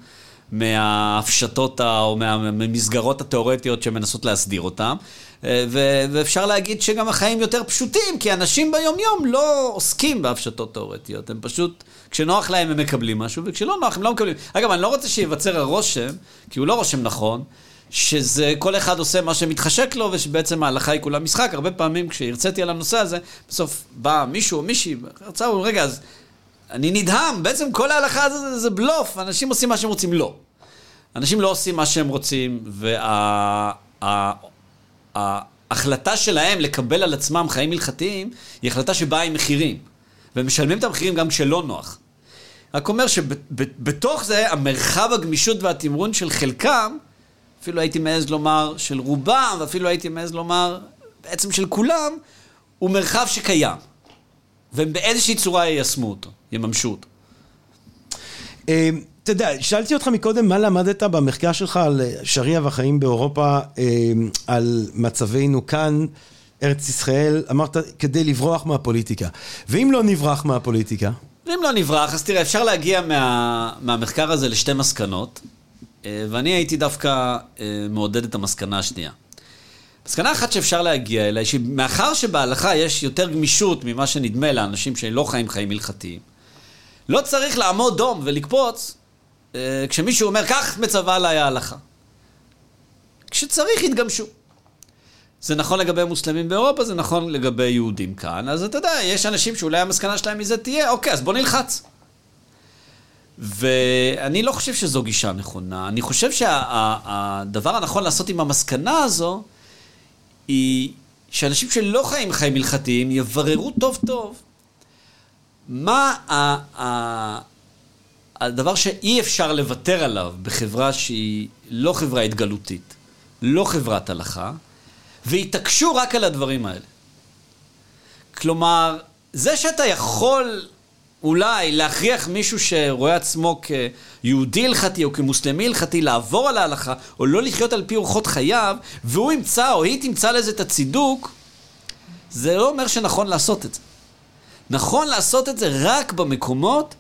מההפשטות או מהמסגרות התיאורטיות שמנסות להסדיר אותם. אה, ו- ואפשר להגיד שגם החיים יותר פשוטים, כי אנשים ביומיום לא עוסקים בהפשטות תיאורטיות, הם פשוט, כשנוח להם הם מקבלים משהו, וכשלא נוח הם לא מקבלים. אגב, אני לא רוצה שייווצר הרושם, כי הוא לא רושם נכון, שזה כל אחד עושה מה שמתחשק לו, ושבעצם ההלכה היא כולה משחק. הרבה פעמים כשהרציתי על הנושא הזה, בסוף בא מישהו או מישהי, הרצאה, הוא רגע, אז אני נדהם, בעצם כל ההלכה הזאת זה, זה בלוף, אנשים עושים מה שהם רוצים. לא. אנשים לא עושים מה שהם רוצים, וההחלטה שלהם לקבל על עצמם חיים הלכתיים, היא החלטה שבאה עם מחירים. והם משלמים את המחירים גם כשלא נוח. רק אומר שבתוך זה, המרחב הגמישות והתמרון של חלקם, אפילו הייתי מעז לומר של רובם, ואפילו הייתי מעז לומר בעצם של כולם, הוא מרחב שקיים. והם באיזושהי צורה יישמו אותו, יממשו אותו. אמ, אתה יודע, שאלתי אותך מקודם מה למדת במחקר שלך על שריעה והחיים באירופה, אמ, על מצבנו כאן, ארץ ישראל, אמרת כדי לברוח מהפוליטיקה. ואם לא נברח מהפוליטיקה? ואם לא נברח, אז תראה, אפשר להגיע מה, מהמחקר הזה לשתי מסקנות, ואני הייתי דווקא אה, מעודד את המסקנה השנייה. מסקנה אחת שאפשר להגיע אליה, היא שמאחר שבהלכה יש יותר גמישות ממה שנדמה לאנשים שלא חיים חיים הלכתיים, לא צריך לעמוד דום ולקפוץ אה, כשמישהו אומר, כך מצווה עליי ההלכה. כשצריך יתגמשו. זה נכון לגבי מוסלמים באירופה, זה נכון לגבי יהודים כאן. אז אתה יודע, יש אנשים שאולי המסקנה שלהם מזה תהיה, אוקיי, אז בוא נלחץ. ואני לא חושב שזו גישה נכונה. אני חושב שהדבר שה, הנכון לעשות עם המסקנה הזו, היא שאנשים שלא חיים חיים הלכתיים יבררו טוב טוב מה ה, ה, הדבר שאי אפשר לוותר עליו בחברה שהיא לא חברה התגלותית, לא חברת הלכה, והתעקשו רק על הדברים האלה. כלומר, זה שאתה יכול אולי להכריח מישהו שרואה עצמו כיהודי הלכתי או כמוסלמי הלכתי לעבור על ההלכה, או לא לחיות על פי אורחות חייו, והוא ימצא או היא תמצא לזה את הצידוק, זה לא אומר שנכון לעשות את זה. נכון לעשות את זה רק במקומות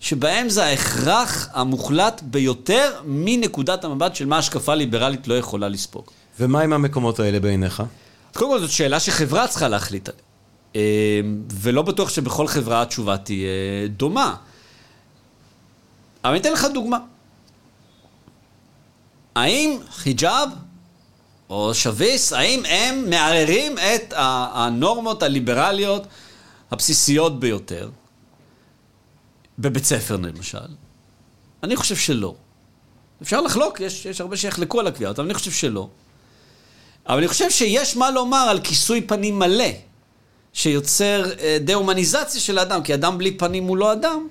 שבהם זה ההכרח המוחלט ביותר מנקודת המבט של מה השקפה ליברלית לא יכולה לספוג. ומה עם המקומות האלה בעיניך? קודם כל זאת שאלה שחברה צריכה להחליט עליה. אמ, ולא בטוח שבכל חברה התשובה תהיה דומה. אבל אני אתן לך דוגמה. האם חיג'אב או שביס, האם הם מערערים את הנורמות הליברליות הבסיסיות ביותר? בבית ספר למשל. אני חושב שלא. אפשר לחלוק, יש, יש הרבה שיחלקו על הקביעות, אבל אני חושב שלא. אבל אני חושב שיש מה לומר על כיסוי פנים מלא. שיוצר אה, דה-הומניזציה של האדם, כי אדם בלי פנים הוא לא אדם.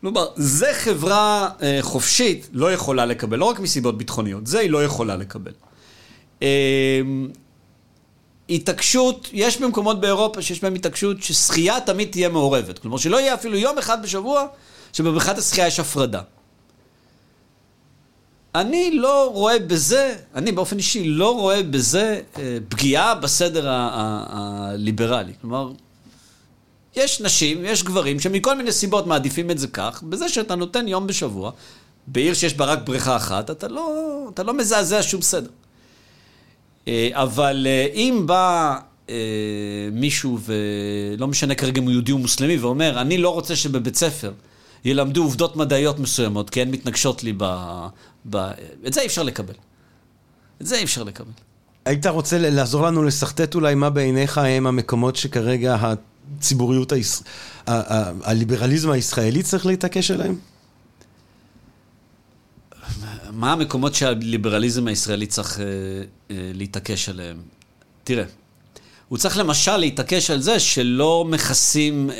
כלומר, זה חברה אה, חופשית לא יכולה לקבל, לא רק מסיבות ביטחוניות, זה היא לא יכולה לקבל. אה, התעקשות, יש במקומות באירופה שיש בהם התעקשות ששחייה תמיד תהיה מעורבת. כלומר, שלא יהיה אפילו יום אחד בשבוע שבבריכת השחייה יש הפרדה. אני לא רואה בזה, אני באופן אישי לא רואה בזה אה, פגיעה בסדר הליברלי. כלומר, יש נשים, יש גברים שמכל מיני סיבות מעדיפים את זה כך, בזה שאתה נותן יום בשבוע, בעיר שיש בה רק בריכה אחת, אתה לא, אתה לא מזעזע שום סדר. אה, אבל אה, אם בא מישהו, ולא משנה כרגע אם הוא יהודי או מוסלמי, ואומר, אני לא רוצה שבבית ספר ילמדו עובדות מדעיות מסוימות, כי הן מתנגשות לי ב... את זה אי אפשר לקבל. את זה אי אפשר לקבל. היית רוצה לעזור לנו לשרטט אולי מה בעיניך הם המקומות שכרגע הציבוריות, היש... הליברליזם הישראלי צריך להתעקש עליהם? מה המקומות שהליברליזם הישראלי צריך אה, אה, להתעקש עליהם? תראה, הוא צריך למשל להתעקש על זה שלא מכסים אה,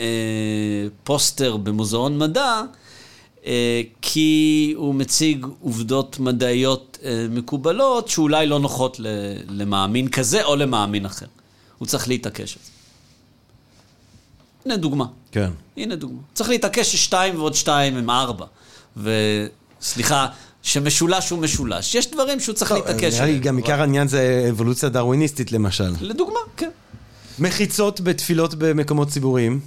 פוסטר במוזיאון מדע, כי הוא מציג עובדות מדעיות אה, מקובלות שאולי לא נוחות למאמין כזה או למאמין אחר. הוא צריך להתעקש על זה. הנה דוגמה. כן. הנה דוגמה. צריך להתעקש ששתיים ועוד שתיים הם ארבע. וסליחה, שמשולש הוא משולש. יש דברים שהוא צריך להתעקש עליהם. לי גם עיקר העניין זה אבולוציה דרוויניסטית למשל. לדוגמה, כן. מחיצות בתפילות במקומות ציבוריים.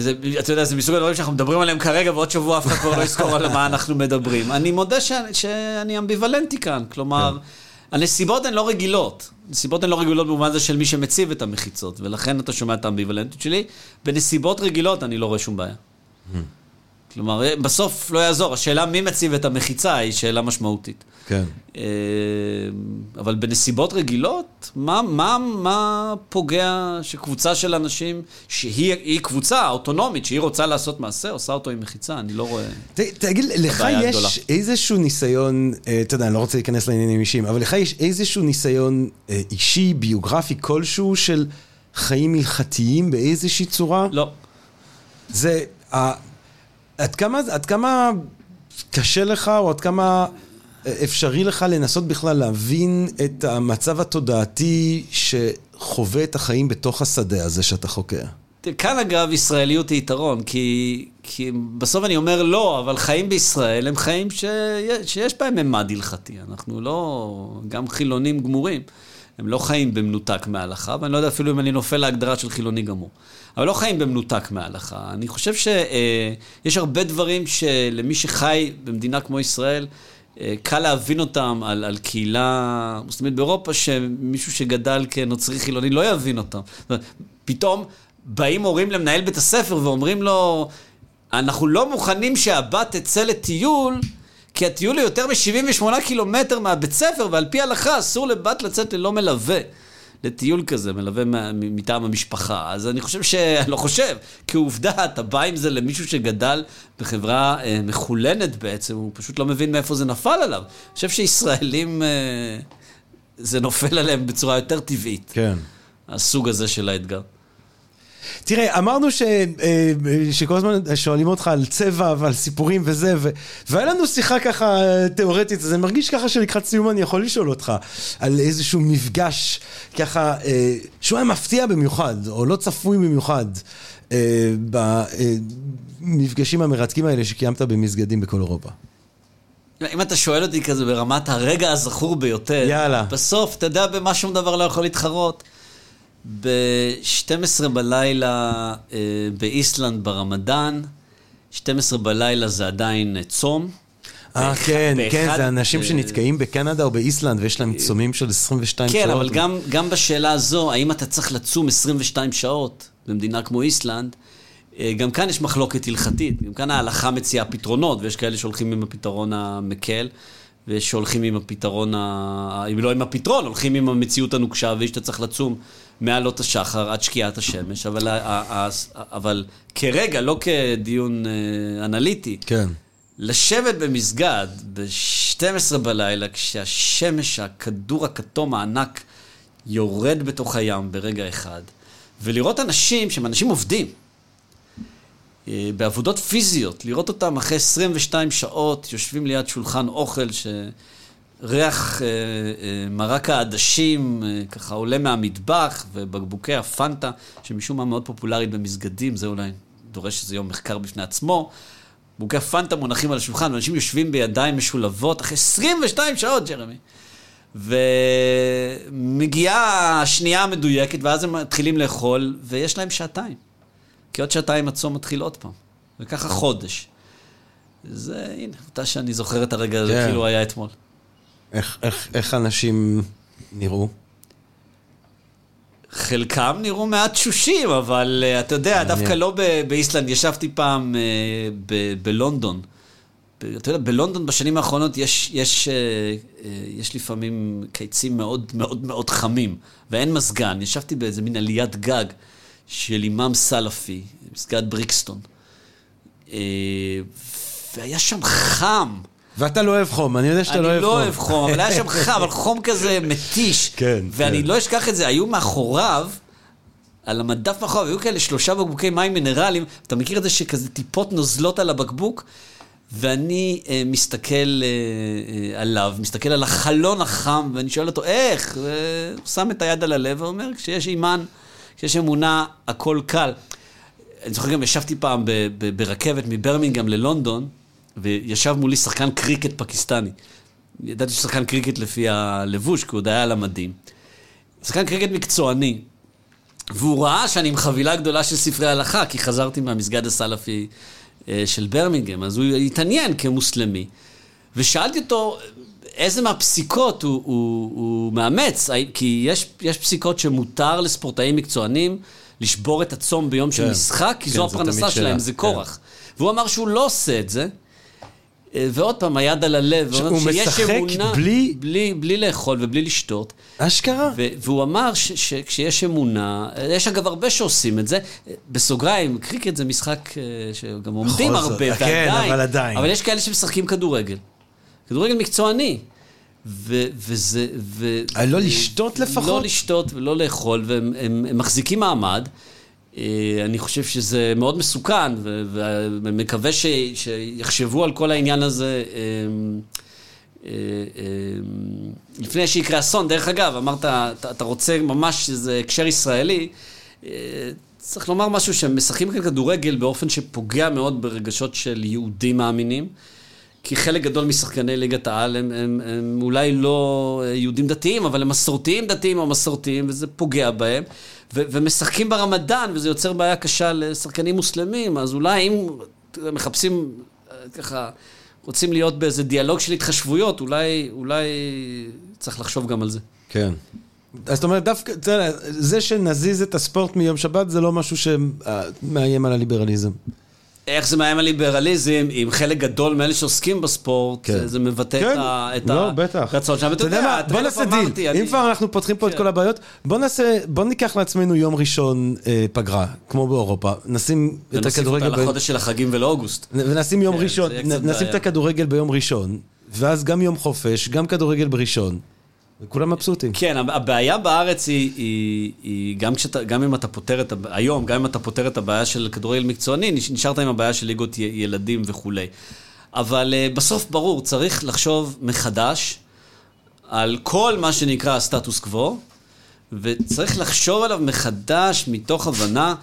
זה, אתה יודע, זה מסוג הדברים שאנחנו מדברים עליהם כרגע, ועוד שבוע אף אחד כבר לא יזכור על מה אנחנו מדברים. אני מודה ש, שאני אמביוולנטי כאן, כלומר, כן. הנסיבות הן לא רגילות. הנסיבות הן לא רגילות במובן הזה של מי שמציב את המחיצות, ולכן אתה שומע את האמביוולנטיות שלי. בנסיבות רגילות אני לא רואה שום בעיה. כלומר, בסוף לא יעזור, השאלה מי מציב את המחיצה היא שאלה משמעותית. כן. אה, אבל בנסיבות רגילות, מה, מה, מה פוגע שקבוצה של אנשים, שהיא קבוצה אוטונומית, שהיא רוצה לעשות מעשה, עושה אותו עם מחיצה? אני לא רואה... ת, תגיד, לך יש גדולה. איזשהו ניסיון, אה, אתה יודע, אני לא רוצה להיכנס לעניינים אישיים, אבל לך יש איזשהו ניסיון אה, אישי, ביוגרפי כלשהו, של חיים הלכתיים באיזושהי צורה? לא. זה... עד כמה, עד כמה קשה לך, או עד כמה אפשרי לך לנסות בכלל להבין את המצב התודעתי שחווה את החיים בתוך השדה הזה שאתה חוקר? כאן אגב ישראליות היא יתרון, כי, כי בסוף אני אומר לא, אבל חיים בישראל הם חיים ש, שיש בהם ממד הלכתי. אנחנו לא גם חילונים גמורים. הם לא חיים במנותק מההלכה, ואני לא יודע אפילו אם אני נופל להגדרה של חילוני גמור. אבל לא חיים במנותק מההלכה. אני חושב שיש הרבה דברים שלמי שחי במדינה כמו ישראל, אה, קל להבין אותם על, על קהילה מוסלמית באירופה, שמישהו שגדל כנוצרי חילוני לא יבין אותם. פתאום באים הורים למנהל בית הספר ואומרים לו, אנחנו לא מוכנים שהבת תצא לטיול, כי הטיול הוא יותר מ-78 קילומטר מהבית ספר, ועל פי ההלכה אסור לבת לצאת ללא מלווה. לטיול כזה, מלווה מטעם המשפחה. אז אני חושב ש... לא חושב, כעובדה, אתה בא עם זה למישהו שגדל בחברה אה, מחולנת בעצם, הוא פשוט לא מבין מאיפה זה נפל עליו. אני חושב שישראלים, אה, זה נופל עליהם בצורה יותר טבעית. כן. הסוג הזה של האתגר. תראה, אמרנו ש, אה, שכל הזמן שואלים אותך על צבע ועל סיפורים וזה, ו, והיה לנו שיחה ככה תיאורטית, אז אני מרגיש ככה שלקראת סיום אני יכול לשאול אותך על איזשהו מפגש ככה, אה, שהוא היה מפתיע במיוחד, או לא צפוי במיוחד, אה, במפגשים המרתקים האלה שקיימת במסגדים בכל אירופה. אם אתה שואל אותי כזה ברמת הרגע הזכור ביותר, יאללה. בסוף, אתה יודע במה שום דבר לא יכול להתחרות. ב-12 בלילה אה, באיסלנד ברמדאן, 12 בלילה זה עדיין צום. אה, כן, כן, זה אנשים אה, שנתקעים בקנדה או באיסלנד ויש להם צומים של 22 כן, שעות. כן, אבל גם, גם בשאלה הזו, האם אתה צריך לצום 22 שעות במדינה כמו איסלנד, אה, גם כאן יש מחלוקת הלכתית. גם כאן ההלכה מציעה פתרונות, ויש כאלה שהולכים עם הפתרון המקל. ויש שהולכים עם הפתרון, ה... אם לא עם הפתרון, הולכים עם המציאות הנוקשה, ויש שאתה צריך לצום מעלות השחר עד שקיעת השמש, אבל, אבל כרגע, לא כדיון אה, אנליטי, כן. לשבת במסגד ב-12 בלילה, כשהשמש, הכדור הכתום הענק, יורד בתוך הים ברגע אחד, ולראות אנשים שהם אנשים עובדים, אה, בעבודות פיזיות, לראות אותם אחרי 22 שעות יושבים ליד שולחן אוכל ש... ריח אה, אה, מרק העדשים אה, ככה עולה מהמטבח, ובקבוקי הפנטה, שמשום מה מאוד פופולרית במסגדים, זה אולי דורש איזה יום מחקר בפני עצמו. בקבוקי הפנטה מונחים על השולחן, ואנשים יושבים בידיים משולבות אחרי 22 שעות, ג'רמי. ומגיעה השנייה המדויקת, ואז הם מתחילים לאכול, ויש להם שעתיים. כי עוד שעתיים הצום מתחיל עוד פעם. וככה חודש. זה, הנה, אתה שאני זוכר את הרגע הזה כן. כאילו היה אתמול. איך- איך- איך אנשים נראו? חלקם נראו מעט תשושים, אבל אה, אתה יודע, מעניין. דווקא לא ב- באיסלנד, ישבתי פעם אה, ב- בלונדון. ב- אתה יודע, בלונדון בשנים האחרונות יש, יש, אה, אה, יש לפעמים קיצים מאוד מאוד מאוד חמים, ואין מזגן. ישבתי באיזה מין עליית גג של אימאם סלאפי, מסגד בריקסטון. אה, והיה שם חם. ואתה לא אוהב חום, אני יודע שאתה אני לא אוהב לא חום. אוהב חום, אבל היה שם חם, אבל חום כזה מתיש. כן, ואני כן. לא אשכח את זה, היו מאחוריו, על המדף מאחוריו, היו כאלה שלושה בקבוקי מים מינרליים, אתה מכיר את זה שכזה טיפות נוזלות על הבקבוק? ואני אה, מסתכל אה, אה, עליו, מסתכל על החלון החם, ואני שואל אותו, איך? והוא שם את היד על הלב ואומר, כשיש אימן, כשיש אמונה, הכל קל. אני זוכר גם, ישבתי פעם ב- ב- ברכבת מברמינגהם ללונדון, וישב מולי שחקן קריקט פקיסטני. ידעתי ששחקן קריקט לפי הלבוש, כי הוא עוד היה על המדים. שחקן קריקט מקצועני. והוא ראה שאני עם חבילה גדולה של ספרי הלכה, כי חזרתי מהמסגד הסלאפי אה, של ברמינגהם, אז הוא התעניין כמוסלמי. ושאלתי אותו, איזה מהפסיקות הוא, הוא, הוא מאמץ? כי יש, יש פסיקות שמותר לספורטאים מקצוענים לשבור את הצום ביום של כן. משחק, כי כן, זו הפרנסה שלהם. זה כן. כורח. והוא אמר שהוא לא עושה את זה. אה, ועוד פעם, היד על הלב, שיש משחק אמונה- בלי- בלי, בלי לאכול ובלי לשתות. אשכרה? ו- והוא אמר ש- שכשיש אמונה, יש אגב הרבה שעושים את זה, בסוגריים, קריקט זה משחק אה, שגם עומדים בכל זאת, הרבה, כן, ועדיין, אבל עדיין. אבל יש כאלה שמשחקים כדורגל. כדורגל מקצועני. ו- וזה... ו- אה, לא לשתות לפחות? לא לשתות ולא לאכול, והם הם, הם מחזיקים מעמד. אה, אני חושב שזה מאוד מסוכן, ומקווה ש- שיחשבו על כל העניין הזה. אה, אה, לפני שיקרה אסון, דרך אגב, אמרת, אתה, רוצה ממש איזה הקשר ישראלי, צריך לומר משהו שהם משחקים כאן כדורגל באופן שפוגע מאוד ברגשות של יהודים מאמינים. כי חלק גדול משחקני ליגת העל הם, הם, הם אולי לא יהודים דתיים, אבל הם מסורתיים דתיים או מסורתיים, וזה פוגע בהם. ו- ומשחקים ברמדאן, וזה יוצר בעיה קשה לשחקנים מוסלמים, אז אולי אם יודע, מחפשים אה, ככה, רוצים להיות באיזה דיאלוג של התחשבויות, אולי, אולי צריך לחשוב גם על זה. כן. אז זאת אומרת, דווקא, זה שנזיז את הספורט מיום שבת זה לא משהו שמאיים על הליברליזם. איך זה מאיים על ליברליזם, אם חלק גדול מאלה שעוסקים בספורט, כן. זה, מבטא כן, את, את לא. הרצון שלהם. אתה יודע מה, בוא נעשה דיל. אם כבר אנחנו פותחים פה את כן. כל הבעיות, בוא נעשה, בוא ניקח לעצמנו יום ראשון אה, פגרה, כמו באירופה. נשים את ונוסיף הכדורגל... אותה ב- לחודש של החגים ולאוגוסט. ונשים יום כן, ראשון, נשים. את הכדורגל ביום ראשון, ואז גם יום חופש, גם כדורגל בראשון. וכולם מבסוטים. כן, הב- הבעיה בארץ היא, היא, היא גם, כשאתה, גם אם אתה פותר את, היום, גם אם אתה פותר את הבעיה של כדורגל מקצועני, נש- נשארת עם הבעיה של ליגות ילדים וכולי. אבל uh, בסוף, ברור, צריך לחשוב מחדש על כל מה שנקרא הסטטוס קוו, וצריך לחשוב עליו מחדש מתוך הבנה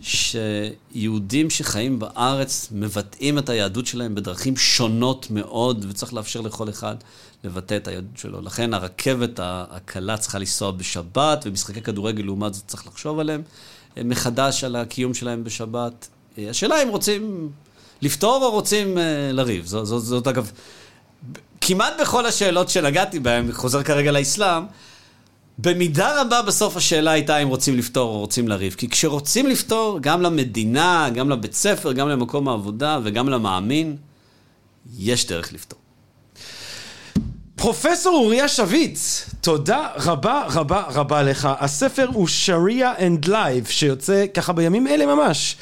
שיהודים שחיים בארץ מבטאים את היהדות שלהם בדרכים שונות מאוד, וצריך לאפשר לכל אחד לבטא את היהדות שלו. לכן הרכבת הקלה צריכה לנסוע בשבת, ומשחקי כדורגל לעומת זאת צריך לחשוב עליהם אה, מחדש על הקיום שלהם בשבת. אה, השאלה אם רוצים לפתור או רוצים אה, לריב. זאת, זאת, זאת אגב, כמעט בכל השאלות שנגעתי בהן, חוזר כרגע לאסלאם, במידה רבה בסוף השאלה הייתה אם רוצים לפתור או רוצים לריב. כי כשרוצים לפתור, גם למדינה, גם לבית ספר, גם למקום העבודה וגם למאמין, יש דרך לפתור. פרופסור אוריה שביט, תודה רבה רבה רבה לך. הספר הוא Sharia and Life, שיוצא ככה בימים אלה ממש.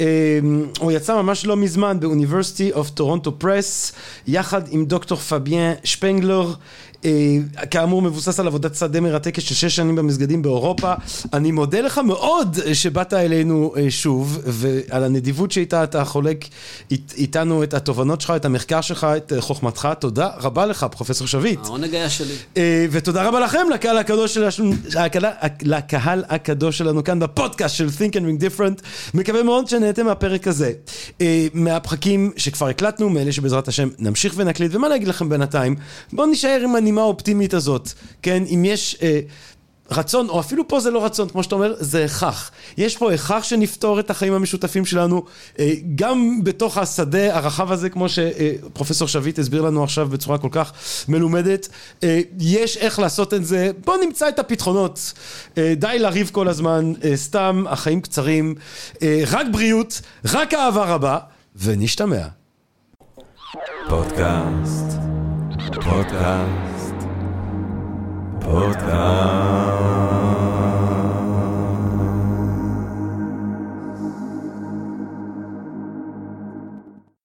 אה, הוא יצא ממש לא מזמן ב University of Toronto Press, יחד עם דוקטור פביאן שפנגלר. אה, כאמור מבוסס על עבודת שדה מרתקת של שש שנים במסגדים באירופה. אני מודה לך מאוד שבאת אלינו אה, שוב, ועל הנדיבות שאיתה אתה חולק אית- איתנו את התובנות שלך, את המחקר שלך, את אה, חוכמתך. תודה רבה לך, פרופסור שביט. העונג היה שלי. אה, ותודה רבה לכם, לקהל הקדוש שלנו, הקהל, לקהל הקדוש שלנו כאן בפודקאסט של Think and Ring Different. מקווה מאוד שנהנתם מהפרק הזה. אה, מהפרקים שכבר הקלטנו, מאלה שבעזרת השם נמשיך ונקליט, ומה להגיד לכם בינתיים? בואו נישאר עם הנימה האופטימית הזאת, כן? אם יש... אה, רצון, או אפילו פה זה לא רצון, כמו שאתה אומר, זה הכרח. יש פה הכרח שנפתור את החיים המשותפים שלנו, אה, גם בתוך השדה הרחב הזה, כמו שפרופסור שביט הסביר לנו עכשיו בצורה כל כך מלומדת. אה, יש איך לעשות את זה, בואו נמצא את הפתרונות. אה, די לריב כל הזמן, סתם, החיים קצרים, רק בריאות, רק אהבה רבה, ונשתמע. פודקאסט, פודקאסט, פודקאסט.